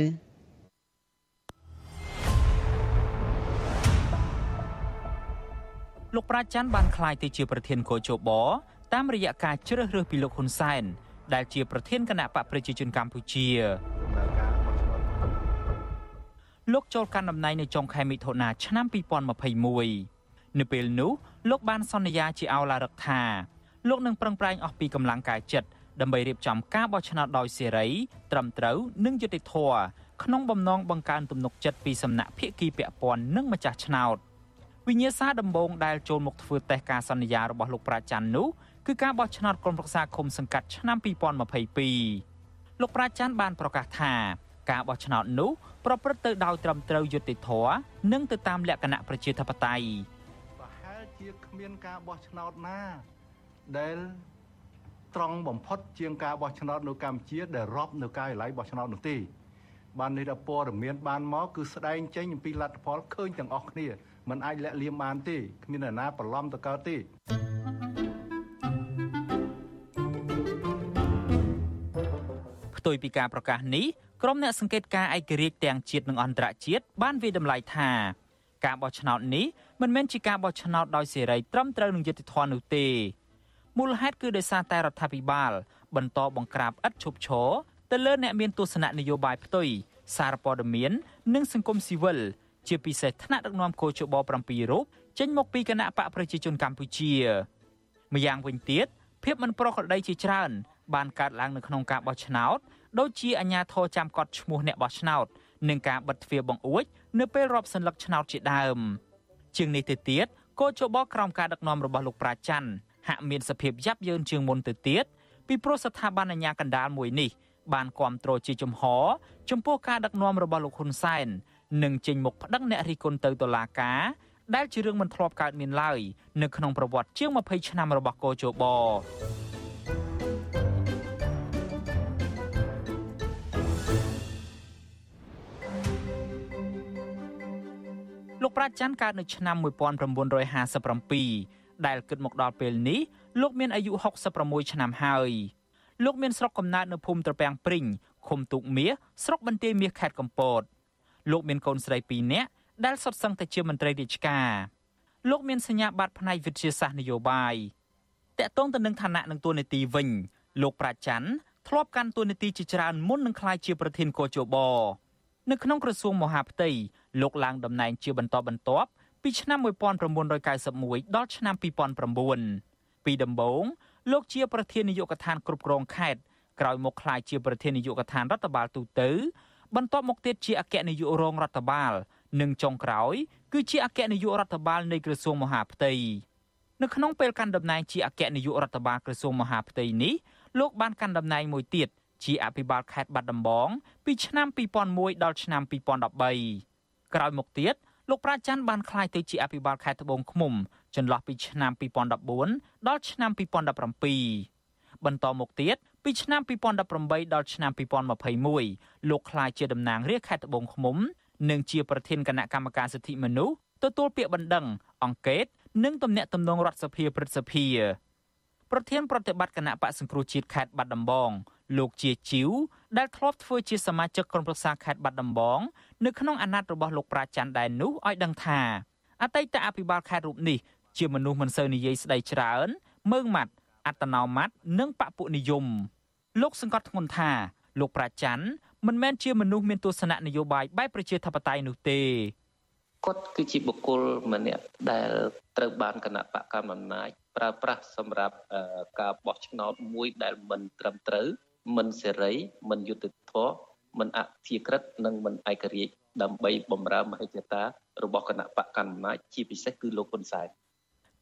លោកប្រាច័ន្ទបានក្លាយទៅជាប្រធានកោជបតាមរយៈការជ្រើសរើសពីលោកហ៊ុនសែនដែលជាប្រធានគណៈបកប្រជាជនកម្ពុជា លោកចូលកាន់តំណែងនៅចុងខែមិថុនាឆ្នាំ2021នៅពេលនោះលោកបានសន្យាជាអោឡារឹកថាលោកនឹងប្រឹងប្រែងអស់ពីកម្លាំងកាយចិត្តដើម្បីរៀបចំការបោះឆ្នោតដោយសេរីត្រឹមត្រូវនិងយុត្តិធម៌ក្នុងបំណងបង្កើនទំនុកចិត្តពីសំណាក់ភាគីពាក់ព័ន្ធនិងម្ចាស់ឆ្នោតវិញ្ញាសាដំបងដែលចូលមកធ្វើតេស្តការសន្យារបស់លោកប្រាច័ន្ទនោះគឺការបោះឆ្នោតក្រុមប្រឹក្សាឃុំសង្កាត់ឆ្នាំ2022លោកប្រាច័ន្ទបានប្រកាសថា ការបោះឆ្នោតនោះប្រព្រឹត្តទៅដោយត្រឹមត្រូវយុត្តិធម៌និងទៅតាមលក្ខណៈប្រជាធិបតេយ្យប្រហែលជាគ្មានការបោះឆ្នោតណា ដែលត្រង់បំផុតជាងការបោះឆ្នោតនៅកម្ពុជាដែលរាប់នៅការិយាល័យបោះឆ្នោតនោះទេបាននេះដល់ព័ត៌មានបានមកគឺស្ដែងចេញអំពីលទ្ធផលឃើញទាំងអស់គ្នាมันអាចលាក់លៀមបានទេគ្មាននរណាប្រឡំទៅកើតទេផ្ទុយពីការប្រកាសនេះ ក្រុមអ្នកសង្កេតការឯករាជ្យទាំងជាតិនិងអន្តរជាតិបានវិតម្លៃថាការបោះឆ្នោតនេះមិនមែនជាការបោះឆ្នោតដោយសេរីត្រឹមត្រូវនឹងយុត្តិធម៌នោះទេមូលហេតុគឺដោយសារតែរដ្ឋាភិបាល បន្តបង្ក្រាបឥតឈប់ឈរទៅលើអ្នកមានទស្សនៈនយោបាយផ្ទុយសារព័ត៌មាន និងសង្គមស៊ីវិលជាពិសេសថ្នាក់ដឹកនាំកោជប7រូបចេញមកពីគណៈបកប្រជាជនកម្ពុជាម្យ៉ាងវិញទៀតភាពមិនប្រក្រតីជាច្រើនបានកើតឡើងនៅក្នុងការបោះឆ្នោត ដូចជាអាញាធរចាំកត់ឈ្មោះអ្នកបោះឆ្នោតនិងការបិទទ្វារបង្អួច នៅពេលរាប់សន្លឹកឆ្នោតជាដើម ជាងនេះទៅទៀតកោជបក្រោមការដឹកនាំរបស់លោកប្រាច័ន្ទហាក់មានសភាពយ៉ាប់យ៉ឺនជាងមុនទៅទៀតពីព្រោះស្ថាប័នអាជ្ញាកណ្ដាលមួយនេះបានគ្រប់គ្រងជាជំហរចំពោះការដឹកនាំរបស់លោកហ៊ុនសែននិងចេញមុខប្តឹងអ្នករិះគន់ទៅតុលាការដែលជារឿងមិនធ្លាប់កើតមានឡើយនៅក្នុងប្រវត្តិជាង20ឆ្នាំរបស់កោជប ប្រាច័ន្ទកើតនៅឆ្នាំ1957ដែលគិតមកដល់ពេលនេះលោកមានអាយុ66ឆ្នាំហើយលោកមានស្រុកកំណើតនៅភូមិត្រពាំងព្រីងឃុំទូកមាសស្រុកបន្ទាយមាសខេត្តកំពតលោកមានកូនស្រី2នាក់ដែលសុទ្ធសឹងតែជាមន្ត្រីរាជការលោកមានសញ្ញាបត្រផ្នែកវិទ្យាសាស្ត្រនយោបាយតកតងទៅនឹងឋានៈនិងតួនាទីវិញលោកប្រាច័ន្ទធ្លាប់កាន់តួនាទីជាច្រើនមុននឹងក្លាយជាប្រធានកោជប នៅក្នុងក្រសួងមហាផ្ទៃលោកឡើងតំណែងជាបន្តបន្ទាប់ពីឆ្នាំ1991ដល់ឆ្នាំ2009ពីដំបូងលោកជាប្រធាននាយកដ្ឋានគ្រប់គ្រងខេត្តក្រោយមកក្លាយជាប្រធាននាយកដ្ឋានរដ្ឋបាលទូទៅ បន្ទាប់មកទៀតជាអគ្គនាយករងរដ្ឋបាល និងចុងក្រោយ គឺជាអគ្គនាយករដ្ឋបាលនៃក្រសួងមហាផ្ទៃនៅក្នុងពេលកាន់តំណែងជាអគ្គនាយករដ្ឋបាលក្រសួងមហាផ្ទៃនេះលោកបានកាន់តំណែងមួយទៀត ជាអភិបាលខេត្តបាត់ដំបងពីឆ្នាំ2001ដល់ឆ្នាំ2013ក្រោយមកទៀតលោកប្រាច័ន្ទបានក្លាយទៅជាអភិបាលខេត្តត្បូងឃ្មុំចន្លោះពីឆ្នាំ2014ដល់ឆ្នាំ2017បន្តមកទៀតពីឆ្នាំ2018ដល់ឆ្នាំ2021លោកក្លាយជាតំណាងរាជខេត្តត្បូងឃ្មុំ និងជាប្រធានគណៈកម្មការសិទ្ធិមនុស្សទទួលពាក្យបណ្ដឹងអង្កេតនិងទំនាក់ទំនងរដ្ឋសភាព្រឹទ្ធសភា ប្រធានប្រតិបត្តិគណៈបកសង្គ្រោះជាតិខេត្តបាត់ដំបងលោកជាជីវដែលធ្លាប់ធ្វើជាសមាជិកក្រុមប្រឹក្សាខេត្តបាត់ដំបង នៅក្នុងអាណត្តិរបស់លោកប្រាច័ន្ទដែរនោះឲ្យដឹងថាអតីតអភិបាលខេត្តរូបនេះជាមនុស្សមិនសូវនិយាយស្ដីច្រើនមើងម៉ាត់អត្តនោម័តនិងបពុនិយមលោកសង្កត់ធ្ងន់ថា លោកប្រាច័ន្ទមិនមែនជាមនុស្សមានទស្សនៈនយោបាយបែបប្រជាធិបតេយ្យនោះទេ គាត់គឺជាបុគ្គលម្នាក់ដែលត្រូវបានគណៈបកកណ្ដាលអំណាចប្រើប្រាស់សម្រាប់ការបោះឆ្នោតមួយដែលមិនត្រឹមត្រូវមិនសេរីមិនយុត្តិធម៌មិនអធិក្រិតនិងមិនឯករាជ្យដើម្បីបំរើមហិច្ឆតារបស់គណៈបកកណ្ដាលអំណាចជាពិសេសគឺលោកហ៊ុនសែន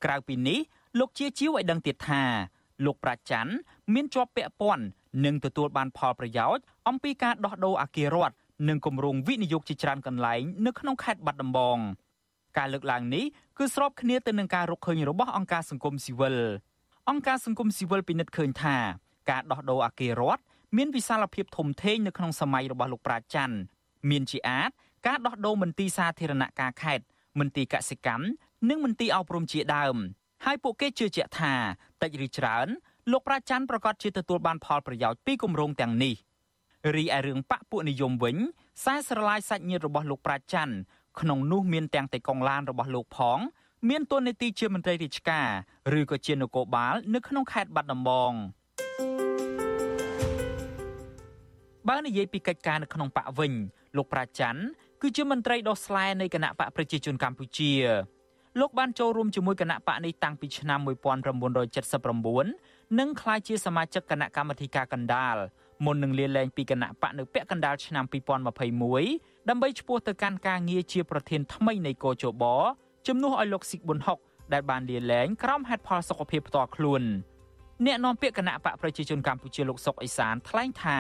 ក្រៅពីនេះលោកជាជីវឲ្យដឹងទៀតថាលោកប្រាច័ន្ទមានជាប់ពាក់ព័ន្ធនិងទទួលបានផលប្រយោជន៍អំពីការដោះដូរអគាររដ្ឋ និងគម្រោងវិនិយោគជាច្រើនកន្លែងនៅក្នុងខេត្តបាត់ដំបងការលើកឡើងនេះគឺស្របគ្នាទៅនឹងការរកឃើញរបស់អង្គការសង្គមស៊ីវិលអង្គការសង្គមស៊ីវិលពិនិត្យឃើញថាការដោះដូរអគាររដ្ឋមានវិសាលភាពធំធេងនៅក្នុងសម័យរបស់លោកប្រាច័ន្ទមានជាអាចការដោះដូរមន្ទីរសាធារណការខេត្តមន្ទីរកសិកម្មនិងមន្ទីរអប់រំជាដើមហើយពួកគេជឿជាក់ថាតិចឬច្រើនលោកប្រាច័ន្ទប្រកាសជាទទួលបានផលប្រយោជន៍ពីគម្រោងទាំងនេះ រីឯរឿងបកពួកនិយមវិញខ្សែស្រឡាយសាច់ញាតិរបស់លោកប្រាច័ន្ទក្នុងនោះមានទាំងតេកុងឡានរបស់លោកផង មានតួនាទីជាមន្ត្រីរាជការឬក៏ជានគរបាល នៅក្នុងខេត្តបាត់ដំបងបើនិយាយពីកិច្ចការនៅក្នុងបកវិញ លោកប្រាច័ន្ទគឺជាមន្ត្រីដោះស្លែនៃគណៈបកប្រជាជនកម្ពុជាលោកបានចូលរួមជាមួយគណៈបកនេះតាំងពីឆ្នាំ1979និងក្លាយជាសមាជិកគណៈកម្មាធិការកណ្ដាល មុននឹងលាលែងពីគណៈបកនៅពាក់កណ្ដាលឆ្នាំ2021ដើម្បីឈ្មោះទៅកាន់ការងារជាប្រធានថ្មីនៃកោជបជំនួសឲ្យលោកស៊ីកប៊ុនហុកដែលបានលាលែងក្រោមហេតុផលសុខភាពផ្ទាល់ខ្លួនអ្នកនាំពាក្យគណៈបកប្រជាជនកម្ពុជាលោកសុកអេសានថ្លែងថា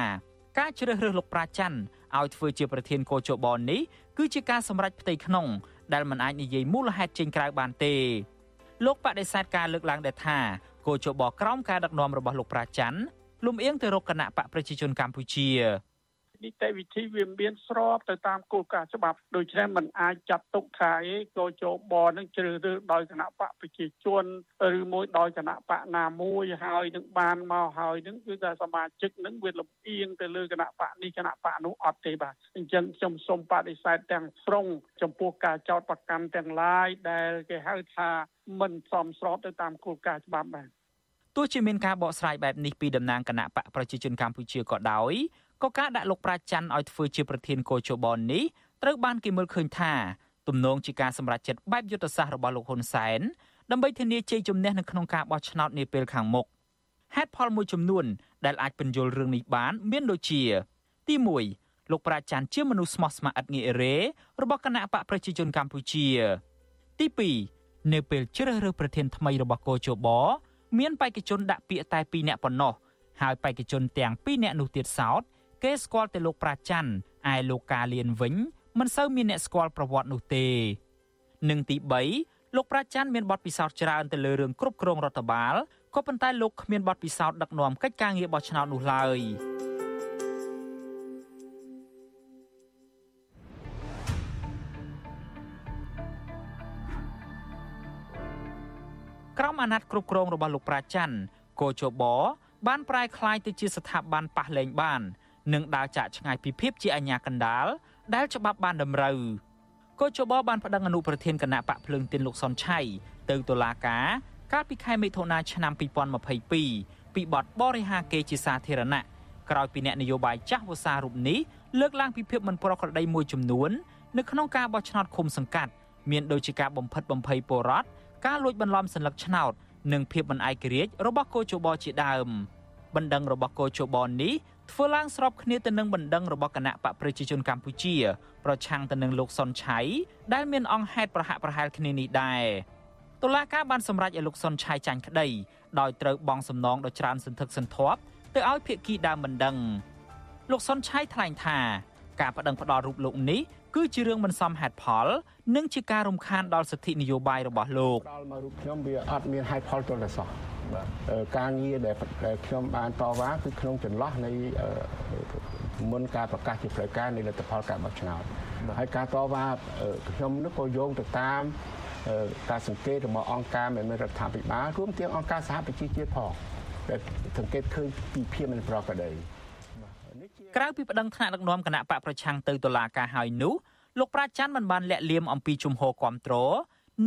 ការជ្រើសរើសលោកប្រាច័ន្ទឲ្យធ្វើជាប្រធានកោជបនេះគឺជាការសម្រេចផ្ទៃក្នុង ដែលមិនអាចនិយាយមូលហេតុចេញក្រៅបានទេលោកបដិសេធការលើកឡើងដែរថាគោជបក្រោមការដឹកនាំរបស់លោកប្រាច័ន្ទ លំអៀងទៅរកគណៈបកប្រជាជនកម្ពុជានីតិវិធីវាមានស្របទៅតាមគោលការណ៍ច្បាប់ដូច្នេះมันអាចចាត់ទុកថាអីក៏ជបនឹងជ្រើសរើសដោយគណៈបកប្រជាជនឬមួយដោយគណៈបកណាមួយហើយនឹងបានមកហើយនឹងគឺថាសមាជិកនឹងវាលំអៀងទៅលើគណៈបកនេះគណៈបកនោះអត់ទេបាទអញ្ចឹងខ្ញុំសូមបដិសេធទាំងស្រុងចំពោះការចោទប្រកាន់ទាំងឡាយដែលគេហៅថាមិនសមស្របទៅតាមគោលការណ៍ច្បាប់បាទ ទោះជាមានការបកស្រាយបែបនេះពីតំណាងគណៈបកប្រជាជនកម្ពុជាក៏ដោយក៏ការដាក់លោកប្រាច័ន្ទឲ្យធ្វើជាប្រធានកោជបនេះត្រូវបានគេមើលឃើញថាទំនងជាការសម្រេចចិត្តបែបយុទ្ធសាស្ត្ររបស់លោកហ៊ុនសែនដើម្បីធានាជ័យជំនះនៅក្នុងការបោះឆ្នោតនាពេលខាងមុខហេតុផលមួយចំនួនដែលអាចបញ្យល់រឿងនេះបាន មានដូចជា ទី1លោកប្រាច័ន្ទជាមនុស្សស្មោះស្ម័គ្រឥតងាយរេរបស់គណៈបកប្រជាជនកម្ពុជា ទី2នៅពេលជ្រើសរើសប្រធានថ្មីរបស់កោជប មានបេក្ខជនដាក់ពាក្យតែ2នាក់ប៉ុណ្ណោះហើយបេក្ខជនទាំង2នាក់នោះទៀតសោតគេស្គាល់តែលោកប្រាច័ន្ទឯលោកកាលៀនវិញមិនសូវមានអ្នកស្គាល់ប្រវត្តិនោះទេនិងទី3លោកប្រាច័ន្ទមានបទពិសោធន៍ច្រើនទៅលើរឿងគ្រប់គ្រងរដ្ឋបាលក៏ប៉ុន្តែលោកគ្មានបទពិសោធន៍ដឹកនាំកិច្ចការងារបោះឆ្នោតនោះឡើយ ក្រមអាណត្តិគ្រប់គ្រងរបស់លោកប្រាច័ន្ទកោជបបានប្រែក្លាយទៅជាស្ថាប័នប៉ះលែងបាន និងដើរចាក់ឆ្ងាយពីភាពជាអាញាកណ្ដាលដែលច្បាប់បានតម្រូវកោជបបានប្តឹងអនុប្រធានគណៈបកភ្លើងទៀនលោកសុនឆៃទៅតុលាការកាលពីខែមិថុនាឆ្នាំ2022ពីបទបរិហាកេរជាសាធារណៈក្រោយពីអ្នកនយោបាយចាស់វសារូបនេះលើកឡើងពីភាពមិនប្រក្រតីមួយចំនួន នៅក្នុងការបោះឆ្នោតឃុំសង្កាត់មានដូចជាការបំផិតបំភ័យពលរដ្ឋ ការលួចបន្លំសញ្ញាឆ្នោត និងភាពមិនឯករាជ្យរបស់គោជបជាដើមបណ្ដឹងរបស់គោជបនេះធ្វើឡើងស្របគ្នាទៅនឹងបណ្ដឹងរបស់គណៈបកប្រជាជនកម្ពុជា ប្រឆាំងទៅនឹងលោកសុនឆៃដែលមានអង្គហេតុប្រហាក់ប្រហែលគ្នានេះដែរតុលាការបានសម្រេចឲ្យលោកសុនឆៃចាញ់ក្តីដោយត្រូវបង់សំណងដល់ច្រានសន្ធឹកសន្ធាប់ទៅឲ្យភាគីដើមបណ្ដឹងលោកសុនឆៃថ្លែងថាការបដិងផ្ដាល់រូបលោកនេះ គឺជារឿងមិនសមហេតុផល និងជាការរំខានដល់សិទ្ធិនយោបាយរបស់លោកដល់មករូបខ្ញុំវាអត់មានហេតុផលទល់តែសោះការងារដែលខ្ញុំបានតវ៉ាគឺក្នុងចន្លោះនៃមុនការប្រកាសជាផ្លូវការនៃលទ្ធផលការបោះឆ្នោតហើយការតវ៉ាខ្ញុំនោះក៏យោងទៅតាមការសង្កេតរបស់អង្គការមិនមែនរដ្ឋាភិបាលរួមទាំងអង្គការសហប្រជាជាតិផងដែលសង្កេតឃើញពីភាពមិនប្រក្រតី ក្រៅពីប្តឹងថ្នាក់ដឹកនាំគណៈបកប្រឆាំងទៅតុលាការហើយនោះលោកប្រាច័ន្ទមិនបានលាក់លៀមអំពីជំហរគ្រប់គ្រង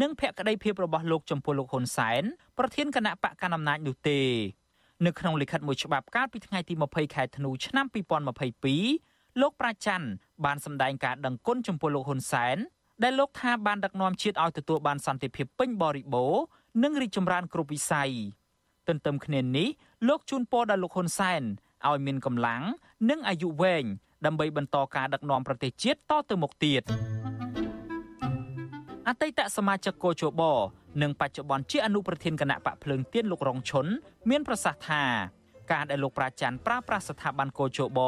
និងភក្តីភាពរបស់លោកចំពោះលោកហ៊ុនសែនប្រធានគណៈបកកណ្ដាលអំណាចនោះទេនៅក្នុងលិខិតមួយច្បាប់កាលពីថ្ងៃទី20ខែធ្នូឆ្នាំ2022លោកប្រាច័ន្ទបានសម្ដែងការដឹងគុណចំពោះលោកហ៊ុនសែនដែលលោកថាបានដឹកនាំជាតិឲ្យទទួលបានសន្តិភាពពេញបរិបូរណ៍និងរីកចម្រើនគ្រប់វិស័យទន្ទឹមគ្នានេះលោកជូនពរដល់លោកហ៊ុនសែនឲ្យមានកម្លាំង និងអាយុវែងដើម្បីបន្តការដឹកនាំប្រទេសជាតិតទៅមុខទៀតអតីតសមាជិកកោជបនិងបច្ចុប្បន្នជាអនុប្រធានគណៈបកភ្លើងទៀនលោករងឈុនមានប្រសាសន៍ថាការដែលលោកប្រាច័ន្ទប្រើប្រាស់ស្ថាប័នកោជប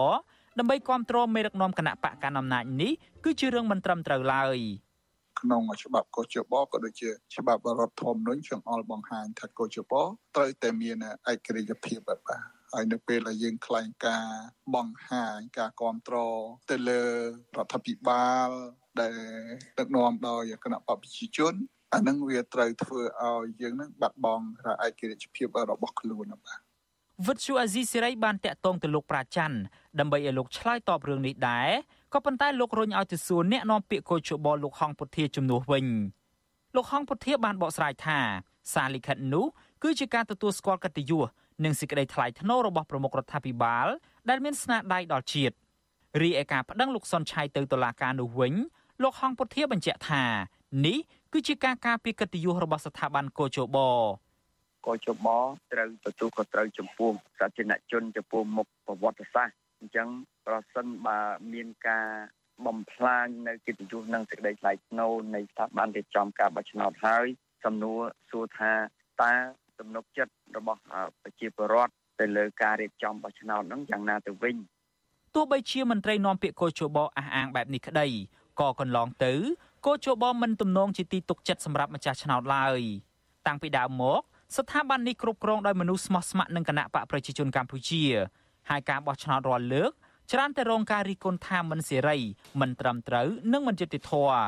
ដើម្បីគ្រប់គ្រងមេដឹកនាំគណៈបកកណ្ដាលអំណាចនេះគឺជារឿងមិនត្រឹមត្រូវឡើយក្នុងច្បាប់កោជបក៏ដូចជាច្បាប់រដ្ឋធម្មនុញ្ញចង្អុលបង្ហាញថាកោជបត្រូវតែមានឯករាជ្យភាពបាទ ហើយនៅពេលដែលយើងខ្លែងការបង្ហាញការគ្រប់គ្រងទៅលើរដ្ឋាភិបាលដែលដឹកនាំដោយគណៈបព្វជិជនអានឹងវាត្រូវធ្វើឲ្យយើងនឹងបាត់បង់ឯករាជ្យភាពរបស់ខ្លួនបាទវិទ្យុអាស៊ីសេរីបានតាក់ទងទៅលោកប្រាច័ន្ទដើម្បីឲ្យលោកឆ្លើយតបរឿងនេះដែរក៏ប៉ុន្តែលោករញឲ្យទៅសួរអ្នកនាំពាក្យកោជបលោកហងពុធាជំនួសវិញលោកហងពុធាបានបកស្រាយថា សារលិខិតនោះគឺជាការទទួលស្គាល់កិត្តិយស និងសេចក្តីថ្លៃថ្នូររបស់ប្រមុខរដ្ឋាភិបាល ដែលមានស្នាដៃដល់ជាតិរីឯការប្តឹងលោកសុនឆៃទៅតុលាការនោះវិញលោកហងពុធាបញ្ជាក់ថានេះគឺជាការការពារកិត្តិយសរបស់ស្ថាប័នកោជបកោជបត្រូវទទួលខុសត្រូវចំពោះសាធារណជនចំពោះមុខប្រវត្តិសាស្ត្រអញ្ចឹងប្រសិនបើមានការបំផ្លាញនៅកិត្តិយសនិងសេចក្តីថ្លៃថ្នូរនៃស្ថាប័នរៀបចំការបោះឆ្នោតហើយសំណួរសួរថាតើ ទំនុកចិត្តរបស់ប្រជាពលរដ្ឋទៅលើការរៀបចំបោះឆ្នោតហ្នឹងយ៉ាងណាទៅវិញទោះបីជាមន្ត្រីនាំពាក្យកោជបអះអាងបែបនេះក្តីក៏កន្លងទៅកោជបមិនទំនងជាទីទុកចិត្តសម្រាប់ម្ចាស់ឆ្នោតឡើយតាំងពីដើមមកស្ថាប័ននេះគ្រប់គ្រងដោយមនុស្សស្មោះស្ម័គ្រនឹងគណៈបកប្រជាជនកម្ពុជាហើយការបោះឆ្នោតរាល់លើកច្រើនតែរងការរិះគន់ថាមិនសេរីមិនត្រឹមត្រូវនិងមិនយុត្តិធម៌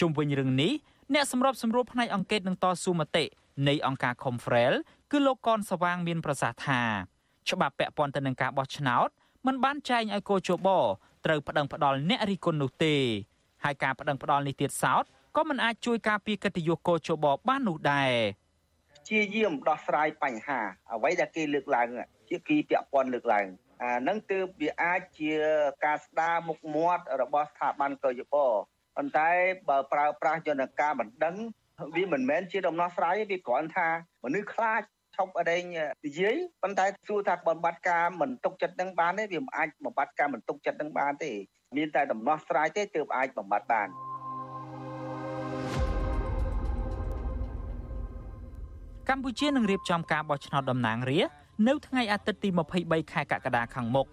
ជុំវិញរឿងនេះអ្នកសម្របសម្រួលផ្នែកអង្គការនឹងតស៊ូមតិ នៃអង្គការ Confrel គឺលោកកនសវាងមានប្រសាសន៍ថាច្បាប់ពាក់ព័ន្ធទៅនឹងការបោះឆ្នោតមិនបានចែងឲ្យកោជបត្រូវប្តឹងផ្ដាល់អ្នករិះគន់នោះទេហើយការប្តឹងផ្ដាល់នេះទៀតសោតក៏មិនអាចជួយការពារកិត្តិយសកោជបបាននោះដែរជាយាមដោះស្រាយបញ្ហា អ្វីដែលគេលើកឡើងជាគីពាក់ព័ន្ធលើកឡើងអានឹងទើបវាអាចជាការស្ដារមុខមាត់របស់ស្ថាប័នកោជបប៉ុន្តែបើប្រើប្រាស់យន្តការបណ្ដឹង វាមិនមែនជាដំណោះស្រាយទេវាគ្រាន់ថាមនុស្សខ្លាចឈប់អដេញនិយាយប៉ុន្តែសួរថាបំបត្តិការមិនទុកចិត្តនឹងបានទេវាមិនអាចបំបត្តិការមិនទុកចិត្តនឹងបានទេមានតែដំណោះស្រាយទេទើបអាចបំបត្តិបានកម្ពុជានឹងរៀបចំការបោះឆ្នោតតំណាងរាស្ត្រនៅថ្ងៃអាទិត្យទី23ខែកក្កដាខាងមុខ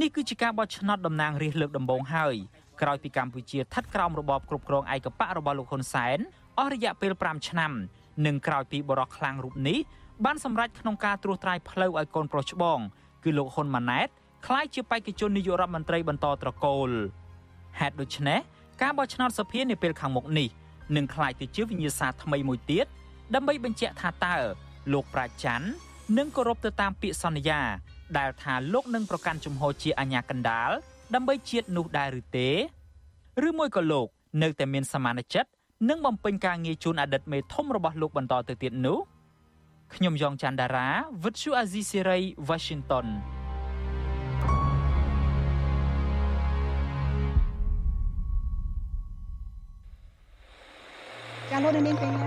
នេះគឺជាការបោះឆ្នោតតំណាងរាស្ត្រលើកដំបូងហើយក្រោយពីកម្ពុជាស្ថិតក្រោមរបបគ្រប់គ្រងឯកបករបស់លោកហ៊ុនសែន អស់រយៈពេល5ឆ្នាំនិងក្រោយពីបរិះខ្លាំងរូបនេះបានសម្រេចក្នុងការត្រួសត្រាយផ្លូវឲ្យកូនប្រុសច្បង គឺលោកហ៊ុនម៉ាណែតក្លាយជាបេក្ខជននាយករដ្ឋមន្ត្រីបន្តត្រកូលហេតុដូច្នេះការបោះឆ្នោតសភានាពេលខាងមុខនេះនឹងក្លាយទៅជាវិញ្ញាសាថ្មីមួយទៀតដើម្បីបញ្ជាក់ថាតើលោកប្រាច័ន្ទនឹងគោរពទៅតាមពាក្យសន្យា ដែលថាលោកនឹងប្រកាន់ជំហរជាអាញាកណ្ដាលដើម្បីជាតិនោះដែរឬទេ ឬមួយក៏លោក នៅតែមានសមានចិត្ត និងបំពេញការងារជូនអតីតមេធំរបស់លោកបន្តទៅទៀតនោះខ្ញុំយ៉ងច័ន្ទដារាវិទ្យុអាស៊ីសេរី Washington ចាលោកនាងកញ្ញា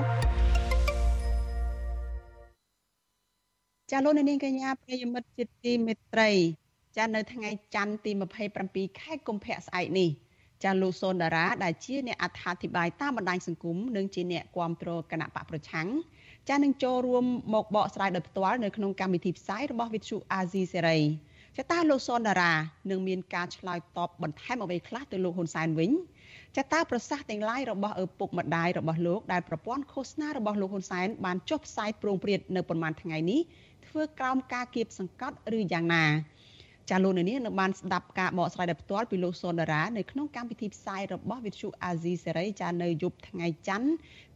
ចាលោកនាងកញ្ញាប្រិយមិត្តជាទីមេត្រីចានៅថ្ងៃច័ន្ទទី27ខែកុម្ភៈស្អែកនេះ ចាលោកសុនដារាដែលជាអ្នកអត្ថាធិប្បាយតាមបណ្ដាញសង្គមនិងជាអ្នកគាំទ្រគណៈបកប្រឆាំងចានឹងចូលរួមមកបកស្រាយដោយផ្ទាល់នៅក្នុងកម្មវិធីផ្សាយរបស់វិទ្យុអាស៊ីសេរីចតាលោកសុនដារានឹងមានការឆ្លើយតបបន្ថែមអ្វីខ្លះទៅលោកហ៊ុនសែនវិញចតាប្រសាសន៍ទាំងឡាយរបស់ឪពុកម្ដាយរបស់លោកដែលប្រព័ន្ធឃោសនារបស់លោកហ៊ុនសែនបានចុះផ្សាយប្រងព្រាតនៅប្រមាណថ្ងៃនេះធ្វើក្រោមការគៀបសង្កត់ឬយ៉ាងណា ចាលោកនាងនឹងបានស្ដាប់ការបកស្រាយដោយផ្ទាល់ពីលោកសុនដារានៅក្នុងកម្មវិធីផ្សាយរបស់វិទ្យុអាស៊ីសេរីចានៅយប់ថ្ងៃច័ន្ទ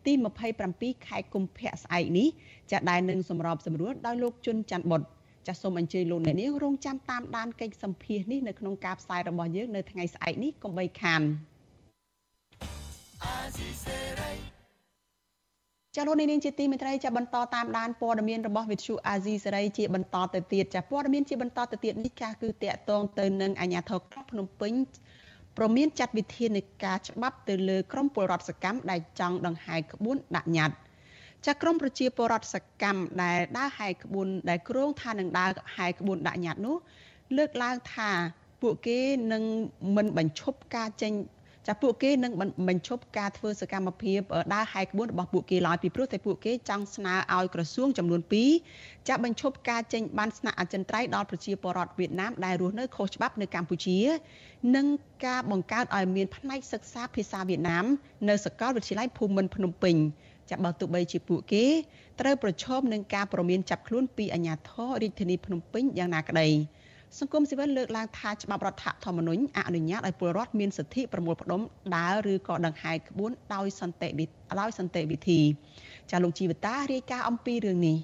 ទី27ខែកុម្ភៈស្អែកនេះចាដែលនឹងសម្របសម្រួលដោយលោកជុនច័ន្ទបុតចាសូមអញ្ជើញលោកអ្នកនាងរងចាំតាមដានកិច្ចសម្ភាសនេះនៅក្នុងការផ្សាយរបស់យើងនៅថ្ងៃស្អែកនេះកុំបីខាន ចាលោកនាងជាទីមេត្រីចាបន្តតាមដានព័ត៌មានរបស់វិទ្យុអាស៊ីសេរីជាបន្តទៅទៀតចាព័ត៌មានជាបន្តទៅទៀតនេះចាគឺតកតងទៅនឹងអាជ្ញាធរក្រុងភ្នំពេញប្រមានចាត់វិធានការច្បាប់ទៅលើក្រុមពលរដ្ឋសកម្មដែលចង់ដង្ហែក្បួនដាក់ញត្តិចាក្រមប្រជាពលរដ្ឋសកម្មដែលដើរហែកក្បួនដែលគ្រោងថានឹងដើរហែកក្បួនដាក់ញត្តិនោះលើកឡើងថាពួកគេនឹងមិនបញ្ឈប់ការចេញ ចាពួកគេនឹងបញ្ឈប់ការធ្វើសកម្មភាពដើរហែកក្បួនរបស់ពួកគេឡើយពីព្រោះតែពួកគេចង់ស្នើឲ្យក្រសួងចំនួន2ចាបញ្ឈប់ការចេញបានស្នាក់អចិន្ត្រៃយ៍ដល់ប្រជាពលរដ្ឋវៀតណាមដែលរស់នៅខុសច្បាប់នៅកម្ពុជា និងការបង្កើតឲ្យមានផ្នែកសិក្សាភាសាវៀតណាមនៅសាកលវិទ្យាល័យភូមិន្ទភ្នំពេញចាបើទោះបីជាពួកគេត្រូវប្រឈមនឹងការប្រមានចាប់ខ្លួនពីអាជ្ញាធររាជធានីភ្នំពេញយ៉ាងណាក្តី សង្គមស៊ីវិលលើកឡើងថាច្បាប់រដ្ឋធម្មនុញ្ញអនុញ្ញាតឲ្យពលរដ្ឋមានសិទ្ធិប្រមូលផ្ដុំដើរឬក៏ដង្ហែក្បួនដោយសន្តិដោយសន្តិវិធីចាលោកជីវតារាយការណ៍អំពីរឿងនេះ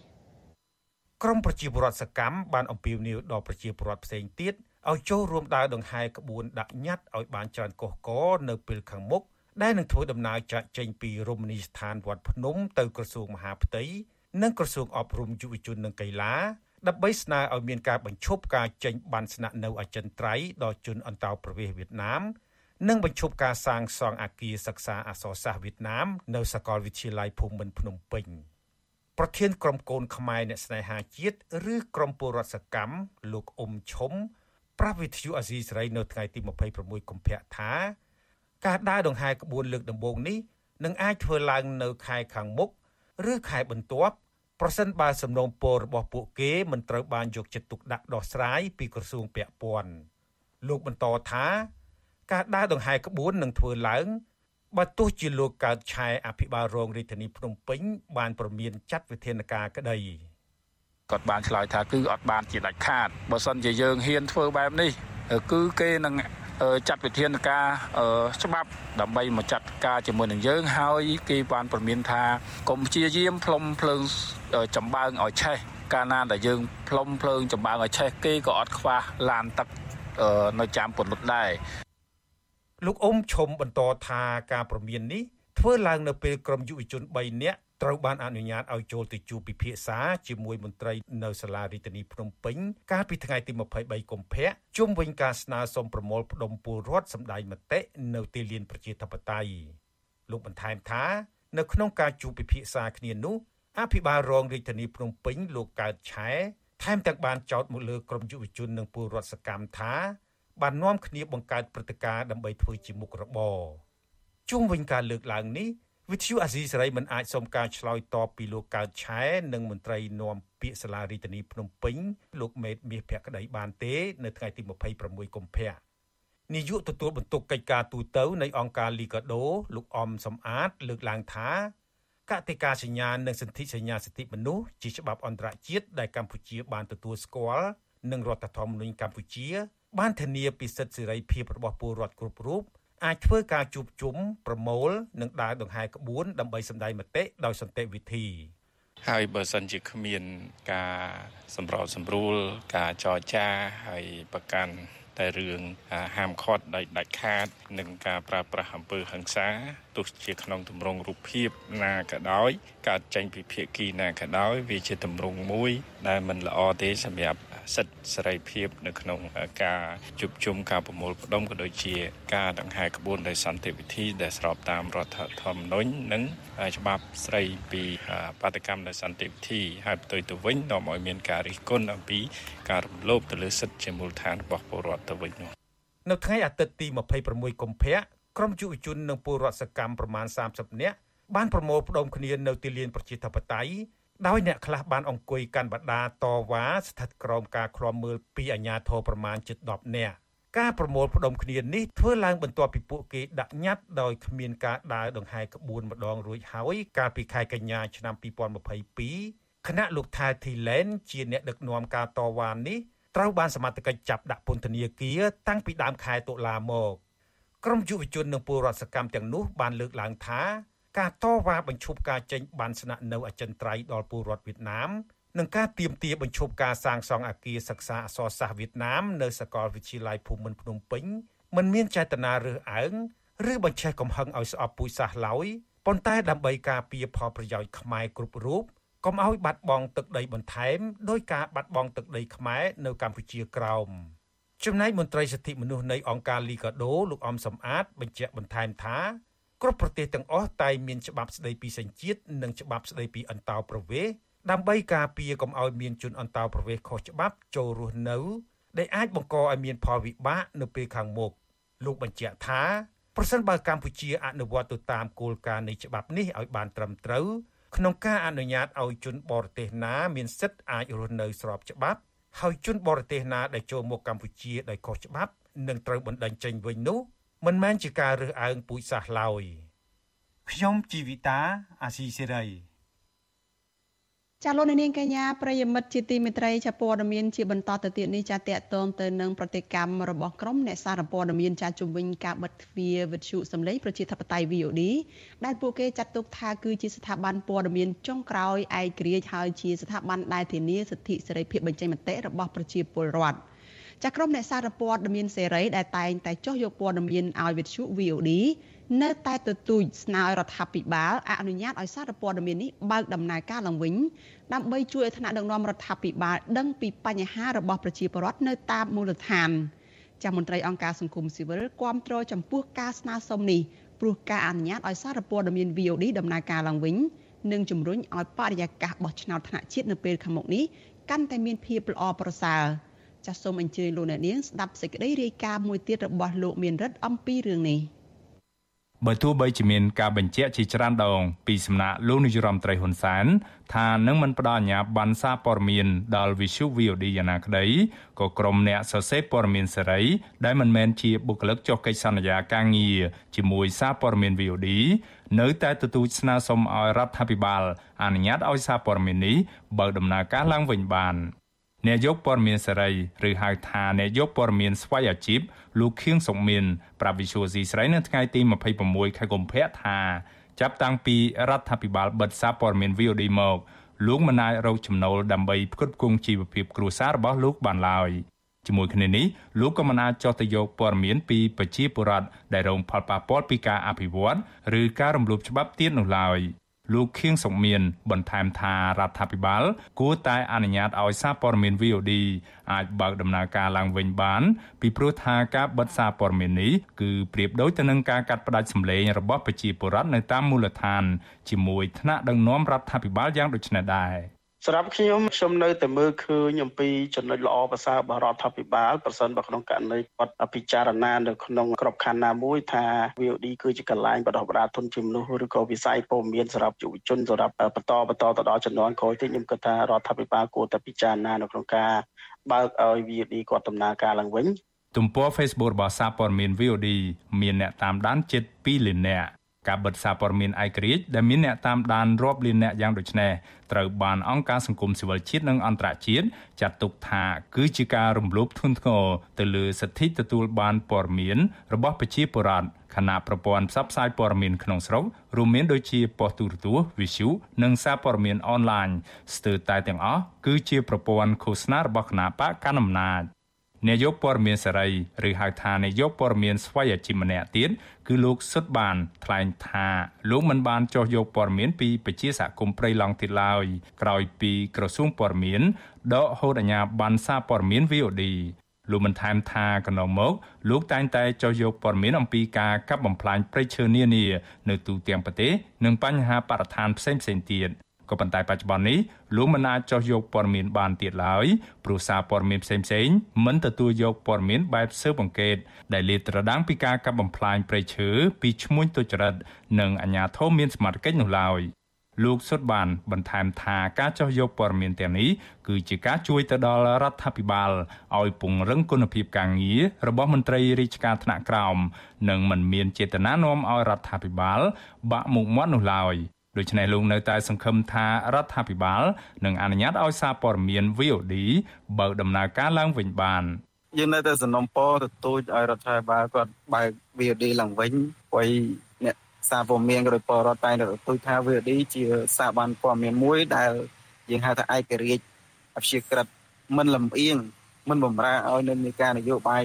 ក្រមប្រជាពលរដ្ឋសកម្មបានអំពាវនាវដល់ប្រជាពលរដ្ឋផ្សេងទៀតឲ្យចូលរួមដើរដង្ហែក្បួនដាក់ញត្តិឲ្យបានច្រើនកុះកនៅពេលខាងមុខដែលនឹងធ្វើដំណើរចាក់ចេញពីរមណីយដ្ឋានវត្តភ្នំទៅក្រសួងមហាផ្ទៃនិងក្រសួងអប់រំយុវជននិងកីឡា ដើម្បីស្នើឲ្យមានការបញ្ឈប់ការចេញបានស្នាក់នៅអចិន្ត្រៃយ៍ដល់ជនអន្តោប្រវេសន៍វៀតណាមនិងបញ្ឈប់ការសាងសង់អគារសិក្សាអក្សរសាស្ត្រវៀតណាមនៅសាកលវិទ្យាល័យភូមិន្ទភ្នំពេញប្រធានក្រុមកូនខ្មែរអ្នកស្នេហាជាតិឬក្រុមពលរដ្ឋសកម្មលោកអ៊ុំឈុំប្រាប់វិទ្យុអាស៊ីសេរីនៅថ្ងៃទី26កុម្ភៈថា ការដើរដង្ហែក្បួនលើកដំបូងនេះនឹងអាចធ្វើឡើងនៅខែខាងមុខឬខែបន្ទាប់ ប្រសិនបើសំណូមពររបស់ពួកគេមិនត្រូវបានយកចិត្តទុកដាក់ដោះស្រាយពីក្រសួងពាក់ព័ន្ធលោកបន្តថាការដើរដង្ហែក្បួននឹងធ្វើឡើងបើទោះជាលោកកើតឆែអភិបាលរងរាជធានីភ្នំពេញបានប្រមានចាត់វិធានការក្តីគាត់បានឆ្លើយថាគឺអត់បានជាដាច់ខាតបើសិនជាយើងហ៊ានធ្វើបែបនេះគឺគេនឹង ចាត់វិធានការច្បាប់ដើម្បីមកចាត់ការជាមួយនឹងយើងហើយគេបានប្រមានថាកុំព្យាយាមផ្លុំភ្លើងចំបើងឲ្យឆេះកាលណាដែលយើងផ្លុំភ្លើងចំបើងឲ្យឆេះគេក៏អត់ខ្វះឡានទឹកនៅចាំពន្លត់ដែរលោកអ៊ុំឈុំបន្តថាការប្រមាននេះធ្វើឡើងនៅពេលក្រុមយុវជន3នាក់ ត្រូវបានអនុញ្ញាតឲ្យចូលទៅជួបពិភាក្សាជាមួយមន្ត្រីនៅសាលារដ្ឋាភិបាលភ្នំពេញ កាលពីថ្ងៃទី23កុម្ភៈជុំវិញការស្នើសុំប្រមូលផ្ដុំពលរដ្ឋសម្ដែងមតិនៅទីលានប្រជាធិបតេយ្យលោកបន្ថែមថា នៅក្នុងការជួបពិភាក្សាគ្នានោះអភិបាលរងរាជធានីភ្នំពេញលោកកើតឆែថែមទាំងបានចោទមកលើក្រុមយុវជននិងពលរដ្ឋសកម្មថាបាននាំគ្នាបង្កើតព្រឹត្តិការណ៍ដើម្បីធ្វើជាមុខរបរជុំវិញការលើកឡើងនេះ វិទ្យុអាស៊ីសេរីមិនអាចសុំការឆ្លើយតបពីលោកកើតឆែនិងមន្ត្រីនាំពាក្យសាលារដ្ឋាភិបាលភ្នំពេញលោកមេតមាសភក្តីបានទេ នៅថ្ងៃទី26កុម្ភៈនាយកទទួលបន្ទុកកិច្ចការទូតនៃអង្គការលីកាដូលោកអំសំអាត លើកឡើងថាកតិកាសញ្ញានិងសន្ធិសញ្ញាសិទ្ធិមនុស្សជាច្បាប់អន្តរជាតិដែលកម្ពុជាបានទទួលស្គាល់និងរដ្ឋធម្មនុញ្ញកម្ពុជា បានធានាពីសិទ្ធិសេរីភាពរបស់ពលរដ្ឋគ្រប់រូប អាចធ្វើការជួបជុំប្រមូលនិងដើរដង្ហែក្បួនដើម្បីសម្ដែងមតិដោយសន្តិវិធីហើយបើសិនជាគ្មានការសម្របសម្រួលការចរចាហើយប្រកាន់តែរឿងហាមឃាត់ដោយដាច់ខាតនឹងការប្រើប្រាស់អំពើហិង្សាទោះជាក្នុងទម្រង់រូបភាពណាក៏ដោយកើតចេញពីភាគីណាក៏ដោយវាជាទម្រង់មួយដែលមិនល្អទេសម្រាប់ សិទ្ធិសេរីភាពនៅក្នុងការជួបជុំការប្រមូលផ្ដុំក៏ដូចជាការដង្ហែក្បួនដោយសន្តិវិធី ដែលស្របតាមរដ្ឋធម្មនុញ្ញនិងច្បាប់ស្រីពីបាតកម្មដោយសន្តិវិធីហើយផ្ទុយទៅវិញនាំឲ្យមានការរិះគន់អំពីការរំលោភទៅលើសិទ្ធិជាមូលដ្ឋានរបស់ពលរដ្ឋទៅវិញនោះនៅថ្ងៃអាទិត្យទី26កុម្ភៈក្រុមយុវជននិងពលរដ្ឋសកម្មប្រមាណ30នាក់បានប្រមូលផ្ដុំគ្នានៅទីលានប្រជាធិបតេយ្យ ដោយអ្នកខ្លះបានអង្គុយកាន់បដាតវ៉ាស្ថិតក្រោមការឃ្លាំមើលពីអាជ្ញាធរប្រមាណជិត10នាក់ការប្រមូលផ្ដុំគ្នានេះធ្វើឡើងបន្ទាប់ពីពួកគេដាក់ញត្តិដោយគ្មានការដើរដង្ហែក្បួនម្ដងរួចហើយកាលពីខែកញ្ញាឆ្នាំ2022គណៈលោកថែធីឡែនជាអ្នកដឹកនាំការតវ៉ានេះត្រូវបានសមត្ថកិច្ចចាប់ដាក់ពន្ធនាគារតាំងពីដើមខែតុលាមកក្រុមយុវជននិងពលរដ្ឋសកម្មទាំងនោះបានលើកឡើងថា ការតវ៉ាបញ្ឈប់ការចេញបានស្នាក់នៅអចិន្ត្រៃយ៍ដល់ពលរដ្ឋវៀតណាមនិងការទៀមទាបញ្ឈប់ការសាងសង់អគារសិក្សាអក្សរសាស្ត្រវៀតណាមនៅសាកលវិទ្យាល័យភូមិន្ទភ្នំពេញមិនមានចេតនារើសអើងឬបញ្ឆេះកំហឹងឲ្យស្អប់ពូជសាសន៍ឡើយប៉ុន្តែដើម្បីការពារផលប្រយោជន៍ខ្មែរគ្រប់រូបកុំឲ្យបាត់បង់ទឹកដីបន្ថែមដោយការបាត់បង់ទឹកដីខ្មែរនៅកម្ពុជាក្រោមចំណែកមន្ត្រីសិទ្ធិមនុស្សនៃអង្គការលីកាដូលោកអំសំអាតបញ្ជាក់បន្ថែមថា គ្រប់ប្រទេសទាំងអស់តែមានច្បាប់ស្តីពីសញ្ជាតិនិងច្បាប់ស្តីពីអន្តោប្រវេសន៍ដើម្បីការពារកុំឲ្យមានជនអន្តោប្រវេសន៍ខុសច្បាប់ចូលរស់នៅដែលអាចបង្កឲ្យមានផលវិបាកនៅពេលខាងមុខលោកបញ្ជាក់ថាប្រសិនបើកម្ពុជាអនុវត្តទៅតាមគោលការណ៍នៃច្បាប់នេះឲ្យបានត្រឹមត្រូវក្នុងការអនុញ្ញាតឲ្យជនបរទេសណាមានសិទ្ធិអាចរស់នៅស្របច្បាប់ ហើយជនបរទេសណាដែលចូលមកកម្ពុជាដោយខុសច្បាប់នឹងត្រូវបណ្តេញចេញវិញនោះ មិនមែនជាការរើសអើងពូជសាសន៍ឡើយខ្ញុំជីវិតាអាស៊ីសេរីចាលោកនាងកញ្ញាប្រិយមិត្តជាទីមេត្រីចាព័ត៌មានជាបន្តទៅទៀតនេះចាតកតងទៅនឹងប្រតិកម្មរបស់ក្រុមអ្នកសារព័ត៌មានចាជំវិញការបិទទ្វារវិទ្យុសម្លេងប្រជាធិបតេយ្យ VOD ដែលពួកគេចាត់ទុកថាគឺជាស្ថាប័នព័ត៌មានចុងក្រោយឯករាជ្យហើយជាស្ថាប័នដែលធានាសិទ្ធិសេរីភាពបញ្ចេញមតិរបស់ប្រជាពលរដ្ឋ ចាក្រុមអ្នកសារព័ត៌មានសេរីដែលតែងតែចុះយកព័ត៌មានឲ្យវិទ្យុ VOD នៅតែទទូចស្នើរដ្ឋាភិបាលអនុញ្ញាតឲ្យសារព័ត៌មាននេះបើកដំណើរការឡើងវិញដើម្បីជួយឲ្យថ្នាក់ដឹកនាំរដ្ឋាភិបាលដឹងពីបញ្ហារបស់ប្រជាពលរដ្ឋនៅតាមមូលដ្ឋានចាមន្ត្រីអង្គការសង្គមស៊ីវិលគាំទ្រចំពោះការស្នើសុំនេះព្រោះការអនុញ្ញាតឲ្យសារព័ត៌មាន VOD ដំណើរការឡើងវិញនឹងជំរុញឲ្យបរិយាកាសបោះឆ្នោតថ្នាក់ជាតិនៅពេលខាងមុខនេះកាន់តែមានភាពល្អប្រសើរ ចាសសូមអញ្ជើញលោកអ្នកនាងស្ដាប់សេចក្តីរាយការណ៍មួយទៀតរបស់លោកមានរិទ្ធអំពីរឿងនេះ។បើទោះបីជាមានការបញ្ជាក់ជាច្រើនដង ពីសំណាក់លោកនាយរដ្ឋមន្ត្រីហ៊ុនសែនថានឹងមិនផ្ដល់អាជ្ញាប័ណ្ណសារព័ត៌មានដល់ Visu VOD យ៉ាងណាក្តីក៏ក្រុមអ្នកសរសេរព័ត៌មានសេរី ដែលមិនមែនជាបុគ្គលិកចុះកិច្ចសន្យាការងារជាមួយសារព័ត៌មាន VOD នៅតែទទូចស្នើសុំឲ្យរដ្ឋាភិបាលអនុញ្ញាតឲ្យសារព័ត៌មាននេះបើកដំណើរការឡើងវិញបាន អ្នកយកព័ត៌មានសេរីឬហៅថាអ្នកយកព័ត៌មានស្វ័យអាជីពលោកខៀងសុកមានប្រាប់វិសុយស៊ីស្រីនៅថ្ងៃទី26ខែកុម្ភៈថាចាប់តាំងពីរដ្ឋាភិបាលបិទសារព័ត៌មាន VOD មកលោកមិនអាចរកចំណូលដើម្បីផ្គត់ផ្គង់ជីវភាពគ្រួសាររបស់លោកបានឡើយជាមួយគ្នានេះលោកក៏មិនអាចចោះទៅយកព័ត៌មានពីប្រជាពលរដ្ឋដែលរងផលប៉ះពាល់ពីការអភិវឌ្ឍឬការរំលោភច្បាប់ទៀតនោះឡើយ។ លោកខៀងសុកមាន បន្ថែមថារដ្ឋាភិបាល គួរតែអនុញ្ញាតឲ្យសារព័ត៌មាន VOD អាចបើកដំណើរការឡើងវិញបាន ពីព្រោះថាការបិទសារព័ត៌មាននេះគឺប្រៀបដូចទៅនឹងការកាត់ផ្តាច់សម្លេងរបស់ប្រជាពលរដ្ឋនៅតាមមូលដ្ឋានជាមួយថ្នាក់ដឹកនាំរដ្ឋាភិបាលយ៉ាងដូចនេះដែរ។ សម្រាប់ខ្ញុំខ្ញុំនៅតែមើលឃើញអំពីចំណុចល្អប្រសើររបស់រដ្ឋាភិបាលប្រសិនបើក្នុងករណីគាត់ពិចារណានៅក្នុងក្របខ័ណ្ឌណាមួយថា VOD គឺជាកន្លែងបដិបដាធនជាមនុស្សឬក៏វិស័យព័ត៌មានសម្រាប់យុវជនសម្រាប់បន្តបន្តទៅដល់ចំនួនក្រោយទៀតខ្ញុំគិតថារដ្ឋាភិបាលគួរតែពិចារណានៅក្នុងការបើកឲ្យ VOD គាត់ដំណើរការឡើងវិញទំព័រ Facebook របស់សារព័ត៌មាន VOD មានអ្នកតាមដានជិត2លាននាក់ ការបិទសារព័ត៌មានឯករាជ្យដែលមានអ្នកតាមដានរាប់លានអ្នកយ៉ាងដូចនេះត្រូវបានអង្គការសង្គមស៊ីវិលជាតិនិងអន្តរជាតិចាត់ទុកថាគឺជាការរំលោភធ្ងន់ធ្ងរទៅលើសិទ្ធិទទួលបានព័ត៌មានរបស់ប្រជាពលរដ្ឋខណៈប្រព័ន្ធផ្សព្វផ្សាយព័ត៌មានក្នុងស្រុករួមមានដូចជាប៉ុស្តិ៍ទូរទស្សន៍ Visu និងសារព័ត៌មានអនឡាញស្ទើរតែទាំងអស់គឺជាប្រព័ន្ធឃោសនារបស់គណៈបកកណ្ដាលអំណាច នាយកព័ត៌មានសេរីឬហៅថានាយកព័ត៌មានស្វ័យអាជីពម្នាក់ទៀតគឺលោកសុតបានថ្លែងថាលោកមិនបានចោះយកព័ត៌មានពីពជាសហគមន៍ព្រៃឡង់ទៀតឡើយក្រោយពីក្រសួងព័ត៌មានដកហូតអាជ្ញាប័ណ្ណសារព័ត៌មាន VOD លោកបានថែមថាកន្លងមក លោកតែងតែចោះយកព័ត៌មានអំពីការកាប់បំផ្លាញព្រៃឈើនានា នៅទូទាំងប្រទេសនិងបញ្ហាបរិស្ថានផ្សេងៗទៀត ក៏ប៉ុន្តែបច្ចុប្បន្ននេះលោកមិនអាចចោះយកព័ត៌មានបានទៀតឡើយព្រោះសារព័ត៌មានផ្សេងៗមិនទទួលយកព័ត៌មានបែបស៊ើបអង្កេតដែលលាតត្រដាងពីការកាប់បំផ្លាញព្រៃឈើពីឈ្មួញទុច្ចរិតនិងអាជ្ញាធរមានសមត្ថកិច្ចនោះឡើយលោកសុតបានបន្ថែមថាការចោះយកព័ត៌មានទាំងនេះគឺជាការជួយទៅដល់រដ្ឋាភិបាលឲ្យពង្រឹងគុណភាពការងាររបស់មន្ត្រីរាជការថ្នាក់ក្រោមនិងមិនមានចេតនានាំឲ្យរដ្ឋាភិបាលបាក់មុខមាត់នោះឡើយ ដូច្នេះលោកនៅតែសង្ឃឹមថារដ្ឋាភិបាលនឹងអនុញ្ញាតឲ្យសារព័ត៌មាន VOD បើកដំណើរការឡើងវិញបានយើងនៅតែសំណុំពរទទូចឲ្យរដ្ឋាភិបាលគាត់បើក VOD ឡើងវិញព្រោះអ្នកសារព័ត៌មានក៏ដោយពលរដ្ឋតែងតែទទូចថា VOD ជាសារបានព័ត៌មានមួយដែលយើងហៅថាឯករាជ្យអព្យាក្រឹតមិនលំអៀងមិនបំរើឲ្យនៅនៃការនយោបាយ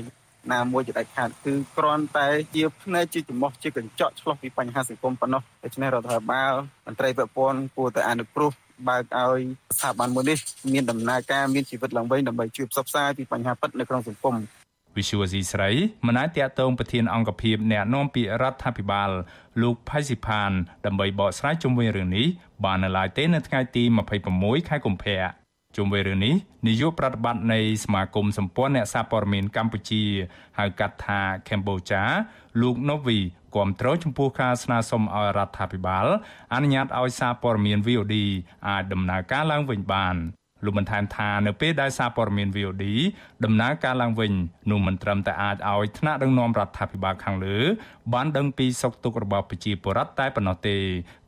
ណាមួយជាដាច់ខាតគឺគ្រាន់តែជាផ្នែកជាចំោះជាកញ្ចក់ឆ្លោះពីបញ្ហាសង្គមប៉ុណ្ណោះដូច្នេះរដ្ឋាភិបាលមន្ត្រីពាក់ព័ន្ធគួរតែអនុគ្រោះបើកឲ្យស្ថាប័នមួយនេះមានដំណើរការមានជីវិតឡើងវិញដើម្បីជួយផ្សព្វផ្សាយពីបញ្ហាពិតនៅក្នុងសង្គមវិសុវស៊ីស្រីមិនអាចតាក់ទងប្រធានអង្គភិបអ្នកនាំពាក្យរដ្ឋាភិបាលលោកផៃស៊ីផានដើម្បីបកស្រាយជុំវិញរឿងនេះបាននៅឡើយទេនៅថ្ងៃទី26ខែកុម្ភៈ ជុំវិញរឿងនេះនាយកប្រតិបត្តិនៃសមាគមសម្ព័ន្ធអ្នកសារព័ត៌មានកម្ពុជាហៅកាត់ថាកម្ពុជាលោកណូវីគាំទ្រចំពោះការស្នើសុំឲ្យរដ្ឋាភិបាលអនុញ្ញាតឲ្យសារព័ត៌មាន VOD អាចដំណើរការឡើងវិញបាន លោកបានថែមថានៅពេលដែលសារព័ត៌មាន VOD ដំណើរការឡើងវិញនោះមិនត្រឹមតែអាចឲ្យថ្នាក់ដឹកនាំរដ្ឋាភិបាលខាងលើបានដឹងពីសុខទុក្ខរបស់ប្រជាពលរដ្ឋតែប៉ុណ្ណោះទេ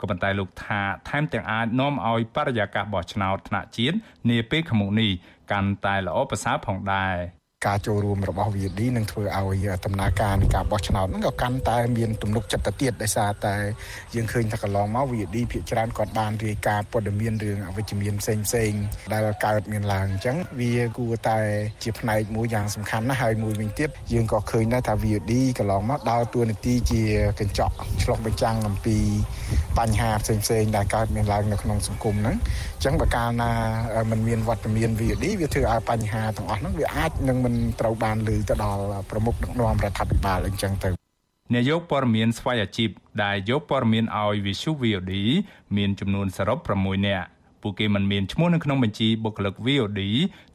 ក៏ប៉ុន្តែលោកថាថែមទាំងអាចនាំឲ្យបរិយាកាសបោះឆ្នោតថ្នាក់ជាតិនាពេលខាងមុខនេះកាន់តែល្អប្រសើរផងដែរ ការចូលរួមរបស់ VD នឹងធ្វើឲ្យដំណើរការនៃការបោះឆ្នោតហ្នឹងក៏កាន់តែមានទំនុកចិត្តទៅទៀតដោយសារតែយើងឃើញថាកន្លងមក VD ភាគច្រើនគាត់បានរាយការណ៍ព័ត៌មានរឿងអវិជ្ជមានផ្សេងផ្សេងដែលកើតមានឡើងអញ្ចឹងវាគួរតែជាផ្នែកមួយយ៉ាងសំខាន់ណាស់ហើយមួយវិញទៀតយើងក៏ឃើញដែរថា VD កន្លងមកដើរតួនាទីជាកញ្ចក់ឆ្លុះបញ្ចាំងអំពីបញ្ហាផ្សេងផ្សេងដែលកើតមានឡើងនៅក្នុងសង្គមហ្នឹងអញ្ចឹងបើកាលណាมันមានវត្តមាន VD វាធ្វើឲ្យបញ្ហាទាំងអស់ហ្នឹងវាអាចនឹងមិនមិនត្រូវបានលើទៅដល់ប្រមុខដឹកនាំរដ្ឋាភិបាលអញ្ចឹងទៅនាយកព័ត៌មានស្វ័យអាជីពដែលយកព័ត៌មានឲ្យ Visu VOD មានចំនួនសរុប6នាក់ពួកគេមិនមានឈ្មោះនៅក្នុងបញ្ជីបុគ្គលិក VOD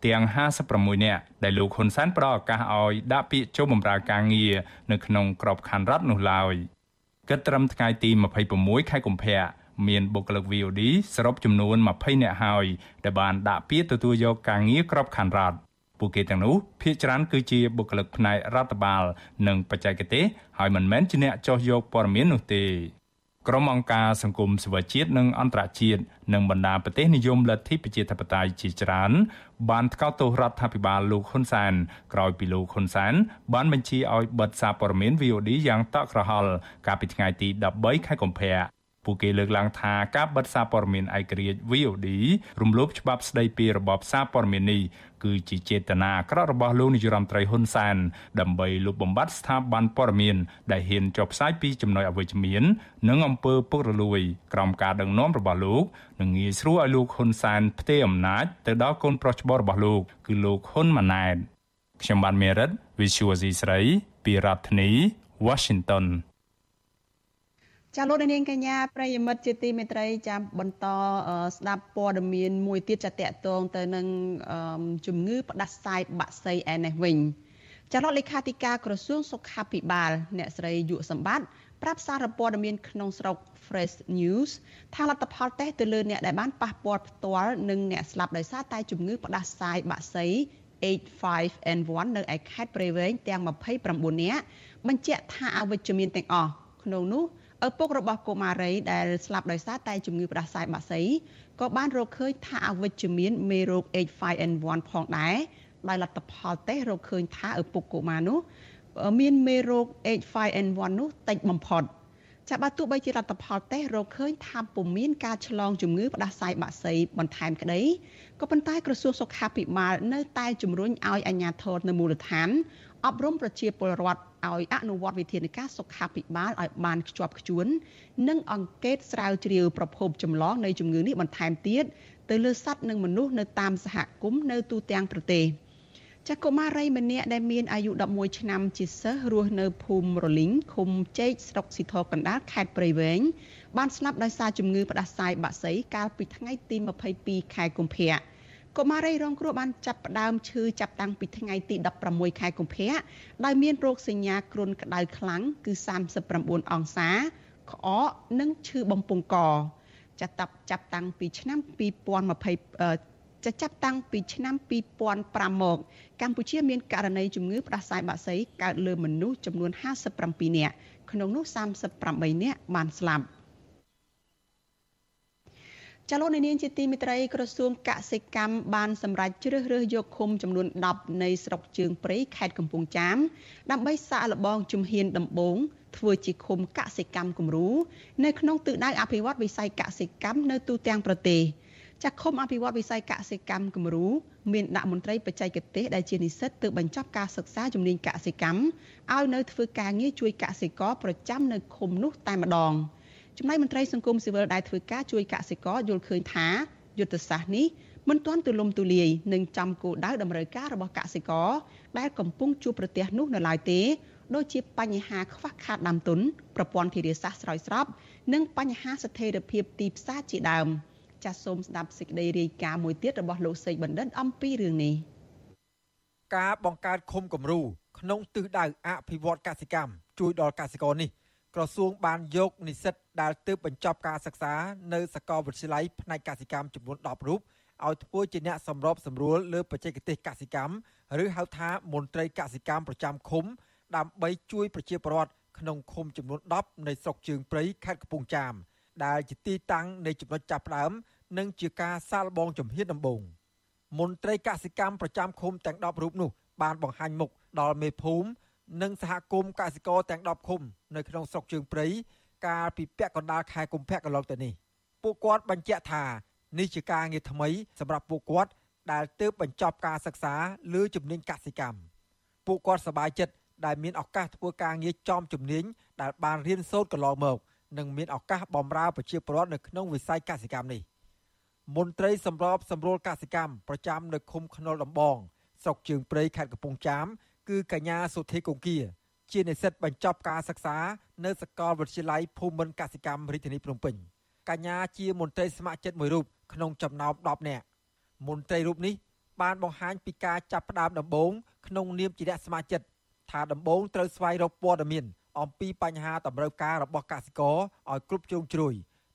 ទាំង56នាក់ដែលលោកហ៊ុនសែនផ្ដល់ឱកាសឲ្យដាក់ពាក្យចូលបម្រើការងារនៅក្នុងក្របខ័ណ្ឌរដ្ឋនោះឡើយគិតត្រឹមថ្ងៃទី26ខែកុម្ភៈមានបុគ្គលិក VOD សរុបចំនួន20នាក់ហើយដែលបានដាក់ពាក្យទទួលយកការងារក្របខ័ណ្ឌរដ្ឋ ពួកគេទាំងនោះភាគច្រើនគឺជាបុគ្គលិកផ្នែករដ្ឋបាល និងបច្ចេកទេសហើយមិនមែនជាអ្នកចោះយកព័ត៌មាននោះទេក្រុមអង្គការសង្គមសិវិជាតិនិងអន្តរជាតិនិងបណ្ដាប្រទេសនិយមលទ្ធិប្រជាធិបតេយ្យជាច្រើនបានថ្កោលទោសរដ្ឋាភិបាលលោកហ៊ុនសែនក្រោយពីលោកហ៊ុនសែនបានបញ្ជាឲ្យបិទសារព័ត៌មាន VOD យ៉ាងតក់ក្រហល់កាលពីថ្ងៃទី13ខែកុម្ភៈពួកគេលើកឡើងថាការបិទសារព័ត៌មានឯករាជ្យ VOD រំលោភច្បាប់ស្តីពីរបបសារព័ត៌មាននេះ គឺជាចេតនាអាក្រក់របស់លោកនាយរដ្ឋមន្ត្រីហ៊ុនសែនដើម្បីលុបបំបាត់ស្ថាប័នព័ត៌មានដែលហ៊ានចុះផ្សាយពីចំណុចអវិជ្ជមាន និងអំពើពុករលួយក្រោមការដឹកនាំរបស់លោកនិងងាយស្រួលឲ្យលោកហ៊ុនសែនផ្ទេរអំណាចទៅដល់កូនប្រុសច្បងរបស់លោកគឺលោកហ៊ុនម៉ាណែតខ្ញុំបានមេរិត Visual C ស្រីពីរដ្ឋធានី Washington ចាលោកនាងកញ្ញាប្រិយមិត្តជាទីមេត្រីចាំបន្តស្ដាប់ព័ត៌មានមួយទៀតចាតកតងទៅនឹងជំងឺផ្ដាសាយបាក់សីឯនេះវិញចាលោកលេខាធិការក្រសួងសុខាភិបាល អ្នកស្រីយុសម្បត្តិប្រាប់សារព័ត៌មានក្នុងស្រុក Fresh News ថាលទ្ធផលតេស្តទៅលើអ្នកដែលបានប៉ះពាល់ផ្ទាល់នឹងអ្នកស្លាប់ដោយសារតែជំងឺផ្ដាសាយបាក់សី H5N1 នៅឯខេត្តព្រៃវែងទាំង29នាក់បញ្ជាក់ថាអវិជ្ជមានទាំងអស់ក្នុងនោះ ឪពុករបស់កុមារីដែលស្លាប់ដោយសារតែជំងឺផ្ដាសាយបាក់សីក៏បានរកឃើញថាអវិជ្ជមានមេរោគ H5N1 ផងដែរដោយលទ្ធផលតេស្តរកឃើញថាឪពុកកុមារនោះមានមេរោគ H5N1 នោះតិចបំផុតចាបើទោះបីជារដ្ឋផលតេស្តរកឃើញថាពុំមានការឆ្លងជំងឺផ្ដាសាយបាក់សីបន្ថែមក្តីក៏ប៉ុន្តែក្រសួងសុខាភិបាលនៅតែជំរុញឲ្យអាជ្ញាធរនៅមូលដ្ឋាន អប់រំប្រជាពលរដ្ឋឲ្យអនុវត្តវិធានការសុខាភិបាលឲ្យបានខ្ជាប់ខ្ជួន និងអង្កេតស្រាវជ្រាវប្រភពចម្លងនៃជំងឺនេះបន្ថែមទៀតទៅលើសត្វនិងមនុស្សនៅតាមសហគមន៍នៅទូទាំងប្រទេសចាស់កុមារីម្នាក់ដែលមានអាយុ11ឆ្នាំជាសិស្សរស់នៅភូមិរលីងឃុំចេកស្រុកស៊ីធរកណ្ដាលខេត្តព្រៃវែងបានស្លាប់ដោយសារជំងឺផ្ដាសាយបាក់សីកាលពីថ្ងៃទី22ខែកុម្ភៈ កុមារីរងគ្រោះបានចាប់ផ្ដើមឈឺចាប់តាំងពីថ្ងៃទី16ខែកុម្ភៈដោយមានរោគសញ្ញាគ្រុនក្តៅខ្លាំងគឺ39អង្សា ក្អកនិងឈឺបំពង់កចាប់តាប់ចាប់តាំងពីឆ្នាំ2020จะចាប់តាំងពីឆ្នាំ2005មក កម្ពុជាមានករណីជំងឺផ្ដាសាយបាក់សីកើតលើមនុស្សចំនួន57នាក់ក្នុងនោះ38នាក់បានស្លាប់ ចលនានាងជាទីមិត្តរីក្រសួងកសិកម្មបានសម្រេចជ្រើសរើសយកឃុំចំនួន10នៃស្រុកជើងព្រៃខេត្តកំពង់ចាមដើម្បីសាកល្បងជំហានដំបូងធ្វើជាឃុំកសិកម្មគំរូនៅក្នុងទិសដៅអភិវឌ្ឍវិស័យកសិកម្មនៅទូទាំងប្រទេសចាក់ឃុំអភិវឌ្ឍវិស័យកសិកម្មគំរូមានដាក់មន្ត្រីបច្ចេកទេសដែលជានិស្សិតទើបបញ្ចប់ការសិក្សាជំនាញកសិកម្មឲ្យនៅធ្វើការងារជួយកសិករប្រចាំនៅឃុំនោះតែម្ដង។ ចំណែកមន្ត្រីសង្គមស៊ីវិលដែលធ្វើការជួយកសិករយល់ឃើញថាយុទ្ធសាស្ត្រនេះមិនទាន់ទូលំទូលាយនិងចំគោលដៅតម្រូវការរបស់កសិករដែលកំពុងជួបប្រទះនោះនៅឡើយទេដូចជាបញ្ហាខ្វះខាតដើមទុនប្រព័ន្ធធារាសាស្ត្រស្រោចស្រពនិងបញ្ហាស្ថិរភាពទីផ្សារជាដើមចាសសូមស្ដាប់សេចក្តីរាយការណ៍មួយទៀតរបស់លោកសេកបណ្ឌិតអំពីរឿងនេះការបង្កើតឃុំគំរូក្នុងទិសដៅអភិវឌ្ឍកសិកម្មជួយដល់កសិករនេះ ក្រសួងបានយកនិស្សិតដែលទើបបញ្ចប់ការសិក្សានៅសាកលវិទ្យាល័យផ្នែកកសិកម្មចំនួន10រូបឲ្យធ្វើជាអ្នកសម្របសម្រួលលើបច្ចេកទេសកសិកម្មឬហៅថាមន្ត្រីកសិកម្មប្រចាំឃុំ ដើម្បីជួយប្រជាពលរដ្ឋក្នុងឃុំចំនួន10នៃស្រុកជើងព្រៃខេត្តកំពង់ចាមដែលជាទីតាំងនៃចំណុចចាប់ផ្ដើមនិងជាការសាកល្បងជំហានដំបូងមន្ត្រីកសិកម្មប្រចាំឃុំទាំង10រូបនោះបានបង្ហាញមុខដល់មេភូមិ និងសហគមន៍កសិករទាំង10ឃុំនៅក្នុងស្រុកជើងព្រៃកាលពីពាក់កណ្ដាលខែកុម្ភៈកន្លងទៅនេះពួកគាត់បញ្ជាក់ថានេះជាការងារថ្មីសម្រាប់ពួកគាត់ដែលទើបបញ្ចប់ការសិក្សាលើជំនាញកសិកម្មពួកគាត់សប្បាយចិត្តដែលមានឱកាសធ្វើការងារចំជំនាញដែលបានរៀនសូត្រកន្លងមកនិងមានឱកាសបម្រើប្រជាពលរដ្ឋនៅក្នុងវិស័យកសិកម្មនេះមន្ត្រីសម្របសម្រួលកសិកម្មប្រចាំនៅឃុំខ្នុលដំបងស្រុកជើងព្រៃខេត្តកំពង់ចាម គឺកញ្ញាសុធីកុងគា ជានិស្សិតបញ្ចប់ការសិក្សា នៅសាកលវិទ្យាល័យភូមិន្ទកសិកម្មរាជធានីភ្នំពេញកញ្ញាជាមន្ត្រីស្ម័គ្រចិត្តមួយរូបក្នុងចំណោម10នាក់មន្ត្រីរូបនេះបានបង្ហាញពីការចាប់ផ្ដើមដំបូងក្នុងនាមជាអ្នកស្ម័គ្រចិត្តថាដំបូងត្រូវស្វែងរកព័ត៌មានអំពីបញ្ហាតម្រូវការរបស់កសិករឲ្យគ្រប់ជ្រុងជ្រោយ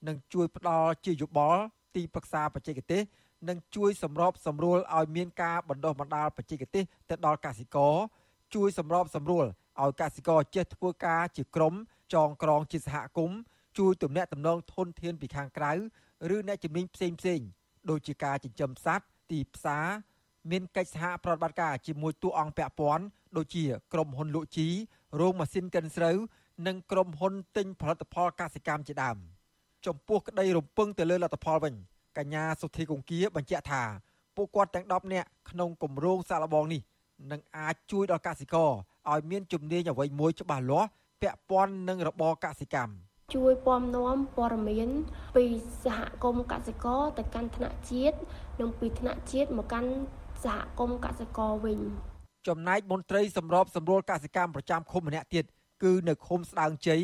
និងជួយផ្ដល់ជាយោបល់ទីប្រឹក្សាបច្ចេកទេសនិងជួយសម្របសម្រួលឲ្យមានការបណ្ដុះបណ្ដាលបច្ចេកទេសទៅដល់កសិករ ជួយសម្របសម្រួលឲ្យកសិករចេះធ្វើការជាក្រុមចងក្រងជាសហគមន៍ជួយទំនាក់ទំនងធនធានពីខាងក្រៅឬអ្នកជំនាញផ្សេងផ្សេងដូចជាការចិញ្ចឹមសត្វទីផ្សារមានកិច្ចសហប្រតិបត្តិការជាមួយតួអង្គពាក់ព័ន្ធដូចជាក្រុមហ៊ុនលក់ជីរោងម៉ាស៊ីនកិនស្រូវនិងក្រុមហ៊ុនទិញផលិតផលកសិកម្មជាដើមចំពោះក្តីរំពឹងទៅលើលទ្ធផលវិញកញ្ញាសុធីកុងគាបញ្ជាក់ថាពួកគាត់ទាំង10នាក់ក្នុងគម្រោងសាកល្បងនេះ នឹងអាចជួយដល់កសិករឲ្យមានជំនាញអ្វីមួយច្បាស់លាស់ពាក់ព័ន្ធនឹងរបរកសិកម្មជួយពំនាំព័ត៌មានពីសហគមន៍កសិករទៅកាន់ថ្នាក់ជាតិនិងពីថ្នាក់ជាតិមកកាន់សហគមន៍កសិករវិញចំណែកមន្ត្រីសម្របសម្រួលកសិកម្មប្រចាំឃុំម្នាក់ទៀតគឺនៅឃុំស្ដើងជ័យ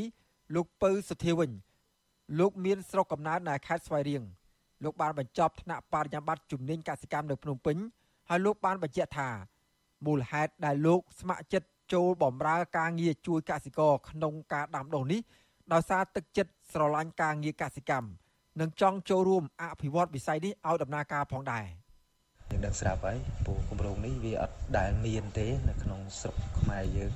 លោកពៅសុធាវិញលោកមានស្រុកកំណើតនៅខេត្តស្វាយរៀងលោកបានបញ្ចប់ថ្នាក់បរិញ្ញាបត្រជំនាញកសិកម្មនៅភ្នំពេញហើយលោកបានបញ្ជាក់ថា មូលហេតុដែលលោកស្ម័គ្រចិត្តចូលបម្រើការងារជួយកសិករក្នុងការដាំដុះនេះដោយសារទឹកចិត្តស្រឡាញ់ការងារកសិកម្មនិងចង់ចូលរួមអភិវឌ្ឍវិស័យនេះឲ្យដំណើរការផងដែរយើងដឹងស្រាប់ហើយពូគម្រោងនេះវាអត់ដែលមានទេនៅក្នុងស្រុកខ្មែរយើង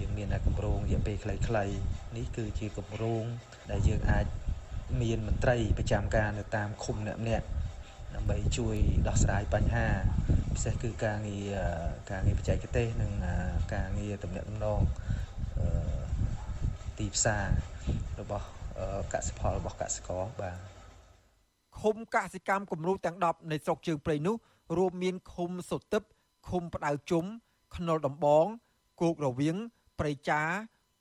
យើងមានតែគម្រោងរយៈពេលខ្លីៗនេះគឺជាគម្រោងដែលយើងអាចមានមន្ត្រីប្រចាំការនៅតាមឃុំអ្នកម្នាក់ ដើម្បីជួយដោះស្រាយបញ្ហាពិសេសគឺការងារការងារបច្ចេកទេសនិងការងារទំនាក់ទំនងទីផ្សាររបស់កសិផលរបស់កសិករបាទឃុំកសិកម្មគំរូទាំង10នៃស្រុកជើងព្រៃនោះរួមមានឃុំសុទឹកឃុំផ្ដៅជុំខ្នុលដំបងគោករវៀងព្រៃចា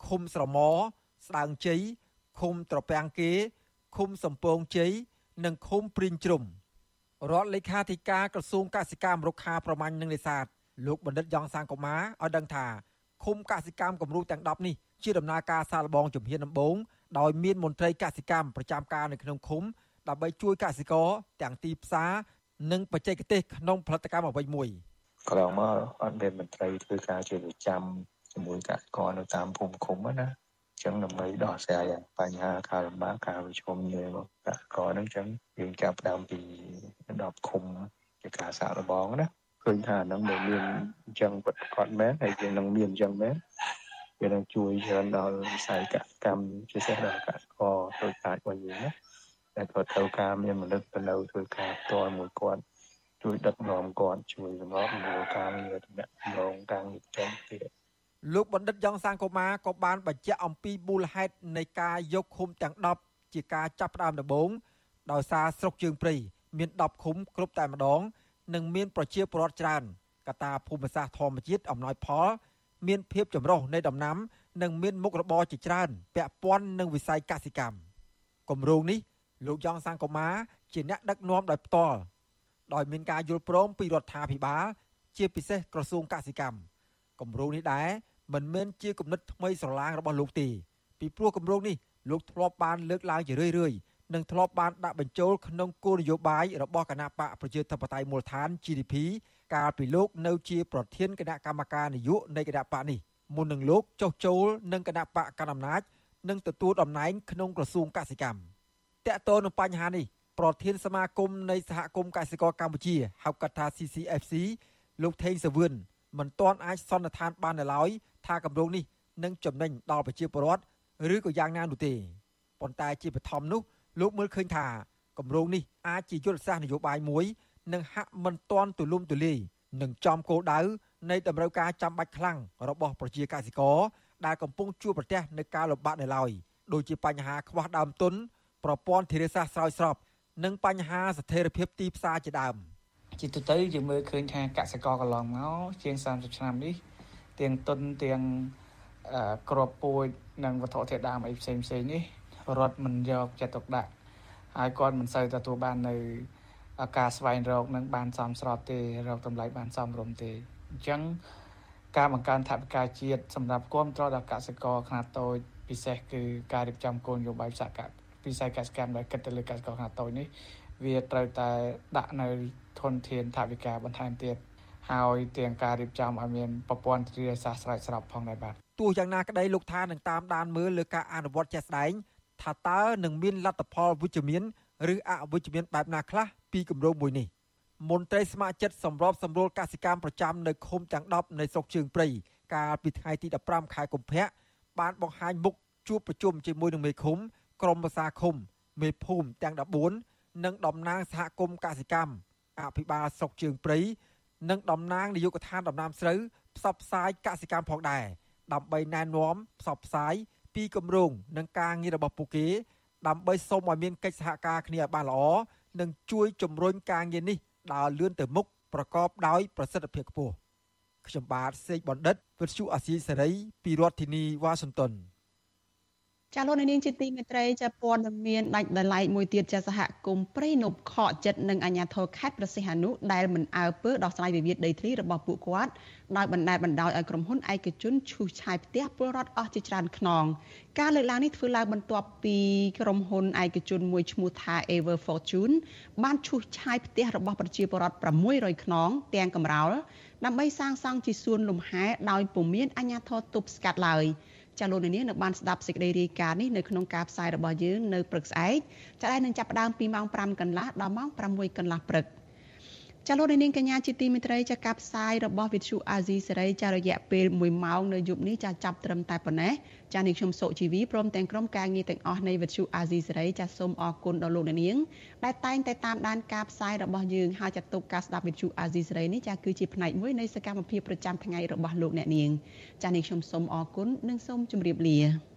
ឃុំស្រមោស្ដើងជ័យឃុំត្រពាំងគេឃុំសំពងជ័យនិងឃុំព្រីងជ្រុំ រដ្ឋលេខាធិការក្រសួងកសិកម្មរុក្ខាប្រមាញ់និងនេសាទលោកបណ្ឌិតយ៉ងសាងកូម៉ាឲ្យដឹងថាឃុំកសិកម្មគំរូទាំង10នេះជាដំណើរការសាកល្បងជំហានដំបូងដោយមានមន្ត្រីកសិកម្មប្រចាំការនៅក្នុងឃុំដើម្បីជួយកសិករទាំងទីផ្សារនិងបច្ចេកទេសក្នុងផលិតកម្មអ្វីមួយក្រោយមកអត់មានមន្ត្រីធ្វើការជាប្រចាំជាមួយកសិករនៅតាមភូមិឃុំណា ចឹងដើម្បីដោះស្រាយបញ្ហាការលំបាកការប្រឈមរបស់កសិករហ្នឹងចឹងយើងចាប់ដើមពី10ឃុំជាការសាកល្បងណាឃើញថាហ្នឹងមិនមានអញ្ចឹងពិតប្រាកដមែនហើយយើងនឹងមានអញ្ចឹងមែនវានឹងជួយច្រើនដល់វិស័យកសិកម្មជាពិសេសដល់កសិករដូចអាចរបស់យើងណាតែគាត់ត្រូវការមានមនុស្សទៅនៅធ្វើការផ្ទាល់មួយគាត់ជួយដឹកនាំគាត់ជួយសម្របសម្រួលការងារតំណែងការងារផ្សេងទៀត លោកបណ្ឌិតយ៉ងសាងកូម៉ាក៏បានបញ្ជាក់អំពីមូលហេតុនៃការយកឃុំទាំង10ជាការចាប់ផ្ដើមដំបូងដោយសារស្រុកជើងព្រៃមាន10ឃុំគ្រប់តែម្ដង និងមានប្រជាពលរដ្ឋច្រើនកត្តាភូមិសាស្ត្រធម្មជាតិអំណោយផល មានភាពចម្រុះនៃដំណាំ និងមានមុខរបរជាច្រើនពាក់ព័ន្ធនឹងវិស័យកសិកម្មគម្រោងនេះលោកយ៉ងសាងកូម៉ាជាអ្នកដឹកនាំដោយផ្ទាល់ដោយមានការយល់ព្រមពីរដ្ឋាភិបាលជាពិសេសក្រសួងកសិកម្ម គម្រោងនេះដែរមិនមែនជាគំនិតថ្មីស្រឡាងរបស់លោកទេពីព្រោះគម្រោងនេះលោកធ្លាប់បានលើកឡើងជារឿយៗនិងធ្លាប់បានដាក់បញ្ចូលក្នុងគោលនយោបាយរបស់គណៈបកប្រជាធិបតេយ្យមូលដ្ឋាន GDP កាលពីលោកនៅជាប្រធានគណៈកម្មការនយោបាយនៃគណៈបកនេះមុននឹងលោកចុះចូលនឹងគណៈបកកណ្ដាលអំណាចនិងទទួលតំណែងក្នុងក្រសួងកសិកម្មតកតទៅនឹងបញ្ហានេះប្រធានសមាគមនៃសហគមន៍កសិករកម្ពុជាហៅកាត់ថា CCFC លោកថេងសវឿន មិនទាន់អាចសន្និដ្ឋានបាននៅឡើយថាគម្រោងនេះនឹងចំណេញដល់ប្រជាពលរដ្ឋឬក៏យ៉ាងណានោះទេប៉ុន្តែជាបឋមនោះលោកមើលឃើញថាគម្រោងនេះអាចជាយុទ្ធសាស្ត្រនយោបាយមួយនិងហាក់មិនទាន់ទូលំទូលាយនឹងចំគោលដៅនៃតម្រូវការចាំបាច់ខ្លាំងរបស់ប្រជាកសិករដែលកំពុងជួបប្រទះនឹងការលំបាកនៅឡើយដូចជាបញ្ហាខ្វះដើមទុនប្រព័ន្ធធារាសាស្ត្រស្រោចស្រពនិងបញ្ហាស្ថិរភាពទីផ្សារជាដើម ជាទូទៅយើងមើលឃើញថាកសិករកន្លងមកជាង30ឆ្នាំនេះទាំងទុនទាំងក្របពូជនិងវត្ថុធាតុដើមអីផ្សេងផ្សេងនេះរត់មិនយកចិត្តទុកដាក់ហើយគាត់មិនសូវទទួលបាននៅការស្វែងរកនឹងបានសមស្របទេរកតម្លៃបានសមរម្យទេអញ្ចឹងការបង្កើនថវិកាជាតិសម្រាប់គ្រប់គ្រងដល់កសិករខ្នាតតូចពិសេសគឺការរៀបចំគោលនយោបាយសហការពិសេសកសិកម្មដែលគិតទៅលើកសិករខ្នាតតូចនេះ វាត្រូវតែដាក់នៅធនធានថវិកាបន្ថែមទៀតហើយទាំងការរៀបចំឲ្យមានប្រព័ន្ធទ្រាសាស្ត្រស្រោចស្រពផងដែរបាទទោះយ៉ាងណាក្តីលោកថានឹងតាមដានមើលលើការអនុវត្តជាក់ស្ដែងថាតើនឹងមានលទ្ធផលវិជ្ជមានឬអវិជ្ជមានបែបណាខ្លះពីគម្រោងមួយនេះមន្ត្រីស្ម័គ្រចិត្តសម្របសម្រួលកសិកម្មប្រចាំនៅឃុំទាំង10នៃស្រុកជើងព្រៃកាលពីថ្ងៃទី15ខែកុម្ភៈបានបង្ហាញមុខជួបប្រជុំជាមួយនឹងមេឃុំ ក្រុមប្រសាឃុំមេភូមិទាំង14 និងតំណាងសហគមន៍កសិកម្មអភិបាលស្រុកជើងព្រៃនិងតំណាងនាយកដ្ឋានដំណាំស្រូវផ្សព្វផ្សាយកសិកម្មផងដែរដើម្បីណែនាំផ្សព្វផ្សាយពីគម្រោងនិងការងាររបស់ពួកគេដើម្បីសូមឲ្យមានកិច្ចសហការគ្នាឲ្យបានល្អនិងជួយជំរុញការងារនេះដើរលឿនទៅមុខប្រកបដោយប្រសិទ្ធភាពខ្ពស់ខ្ញុំបាទសេកបណ្ឌិតវិទ្យុអាស៊ីសេរីពីរដ្ឋធានីវ៉ាស៊ីនតោន ចាលោកនាងជាទីមេត្រីចាព័ត៌មានដាច់ដライមួយទៀតចាសហគមន៍ព្រៃនប់ខកចិត្តនិងអាជ្ញាធរខេត្តប្រសិទ្ធអនុដែលមិនអើពើដោះស្រាយវិវាទដីធ្លីរបស់ពួកគាត់ដោយបណ្តែតបណ្ដោយឲ្យក្រុមហ៊ុនឯកជនឈូសឆាយផ្ទះពលរដ្ឋអស់ជាច្រើនខ្នងការលើកឡើងនេះធ្វើឡើងបន្ទាប់ពីក្រុមហ៊ុនឯកជនមួយឈ្មោះថា Ever Fortune បានឈូសឆាយផ្ទះរបស់ប្រជាពលរដ្ឋ600ខ្នងទាំងកំរោលដើម្បីសាងសង់ជាសួនលំហែដោយពុំមានអាជ្ញាធរទប់ស្កាត់ឡើយ។ ចាលោកនាងនៅបានស្ដាប់សេចក្តីរាយការណ៍នេះនៅក្នុងការផ្សាយរបស់យើងនៅព្រឹកស្អែកចាដែលនឹងចាប់ផ្ដើមពីម៉ោង5កន្លះដល់ម៉ោង6កន្លះព្រឹក ចាលោកនាងកញ្ញាជាទីមេត្រីចាការផ្សាយរបស់វិទ្យុអាស៊ីសេរីចារយៈពេល1ម៉ោងនៅយប់នេះចាចាប់ត្រឹមតែប៉ុណ្ណេះចានេះខ្ញុំសុជីវីព្រមទាំងក្រុមការងារទាំងអស់នៃវិទ្យុអាស៊ីសេរីចាសូមអរគុណដល់លោកនាងដែលតែងតែតាមដានការផ្សាយរបស់យើងហើយចាទុកការស្ដាប់វិទ្យុអាស៊ីសេរីនេះចាគឺជាផ្នែកមួយនៃសកម្មភាពប្រចាំថ្ងៃរបស់លោកអ្នកនាងចានេះខ្ញុំសូមអរគុណនិងសូមជម្រាបលា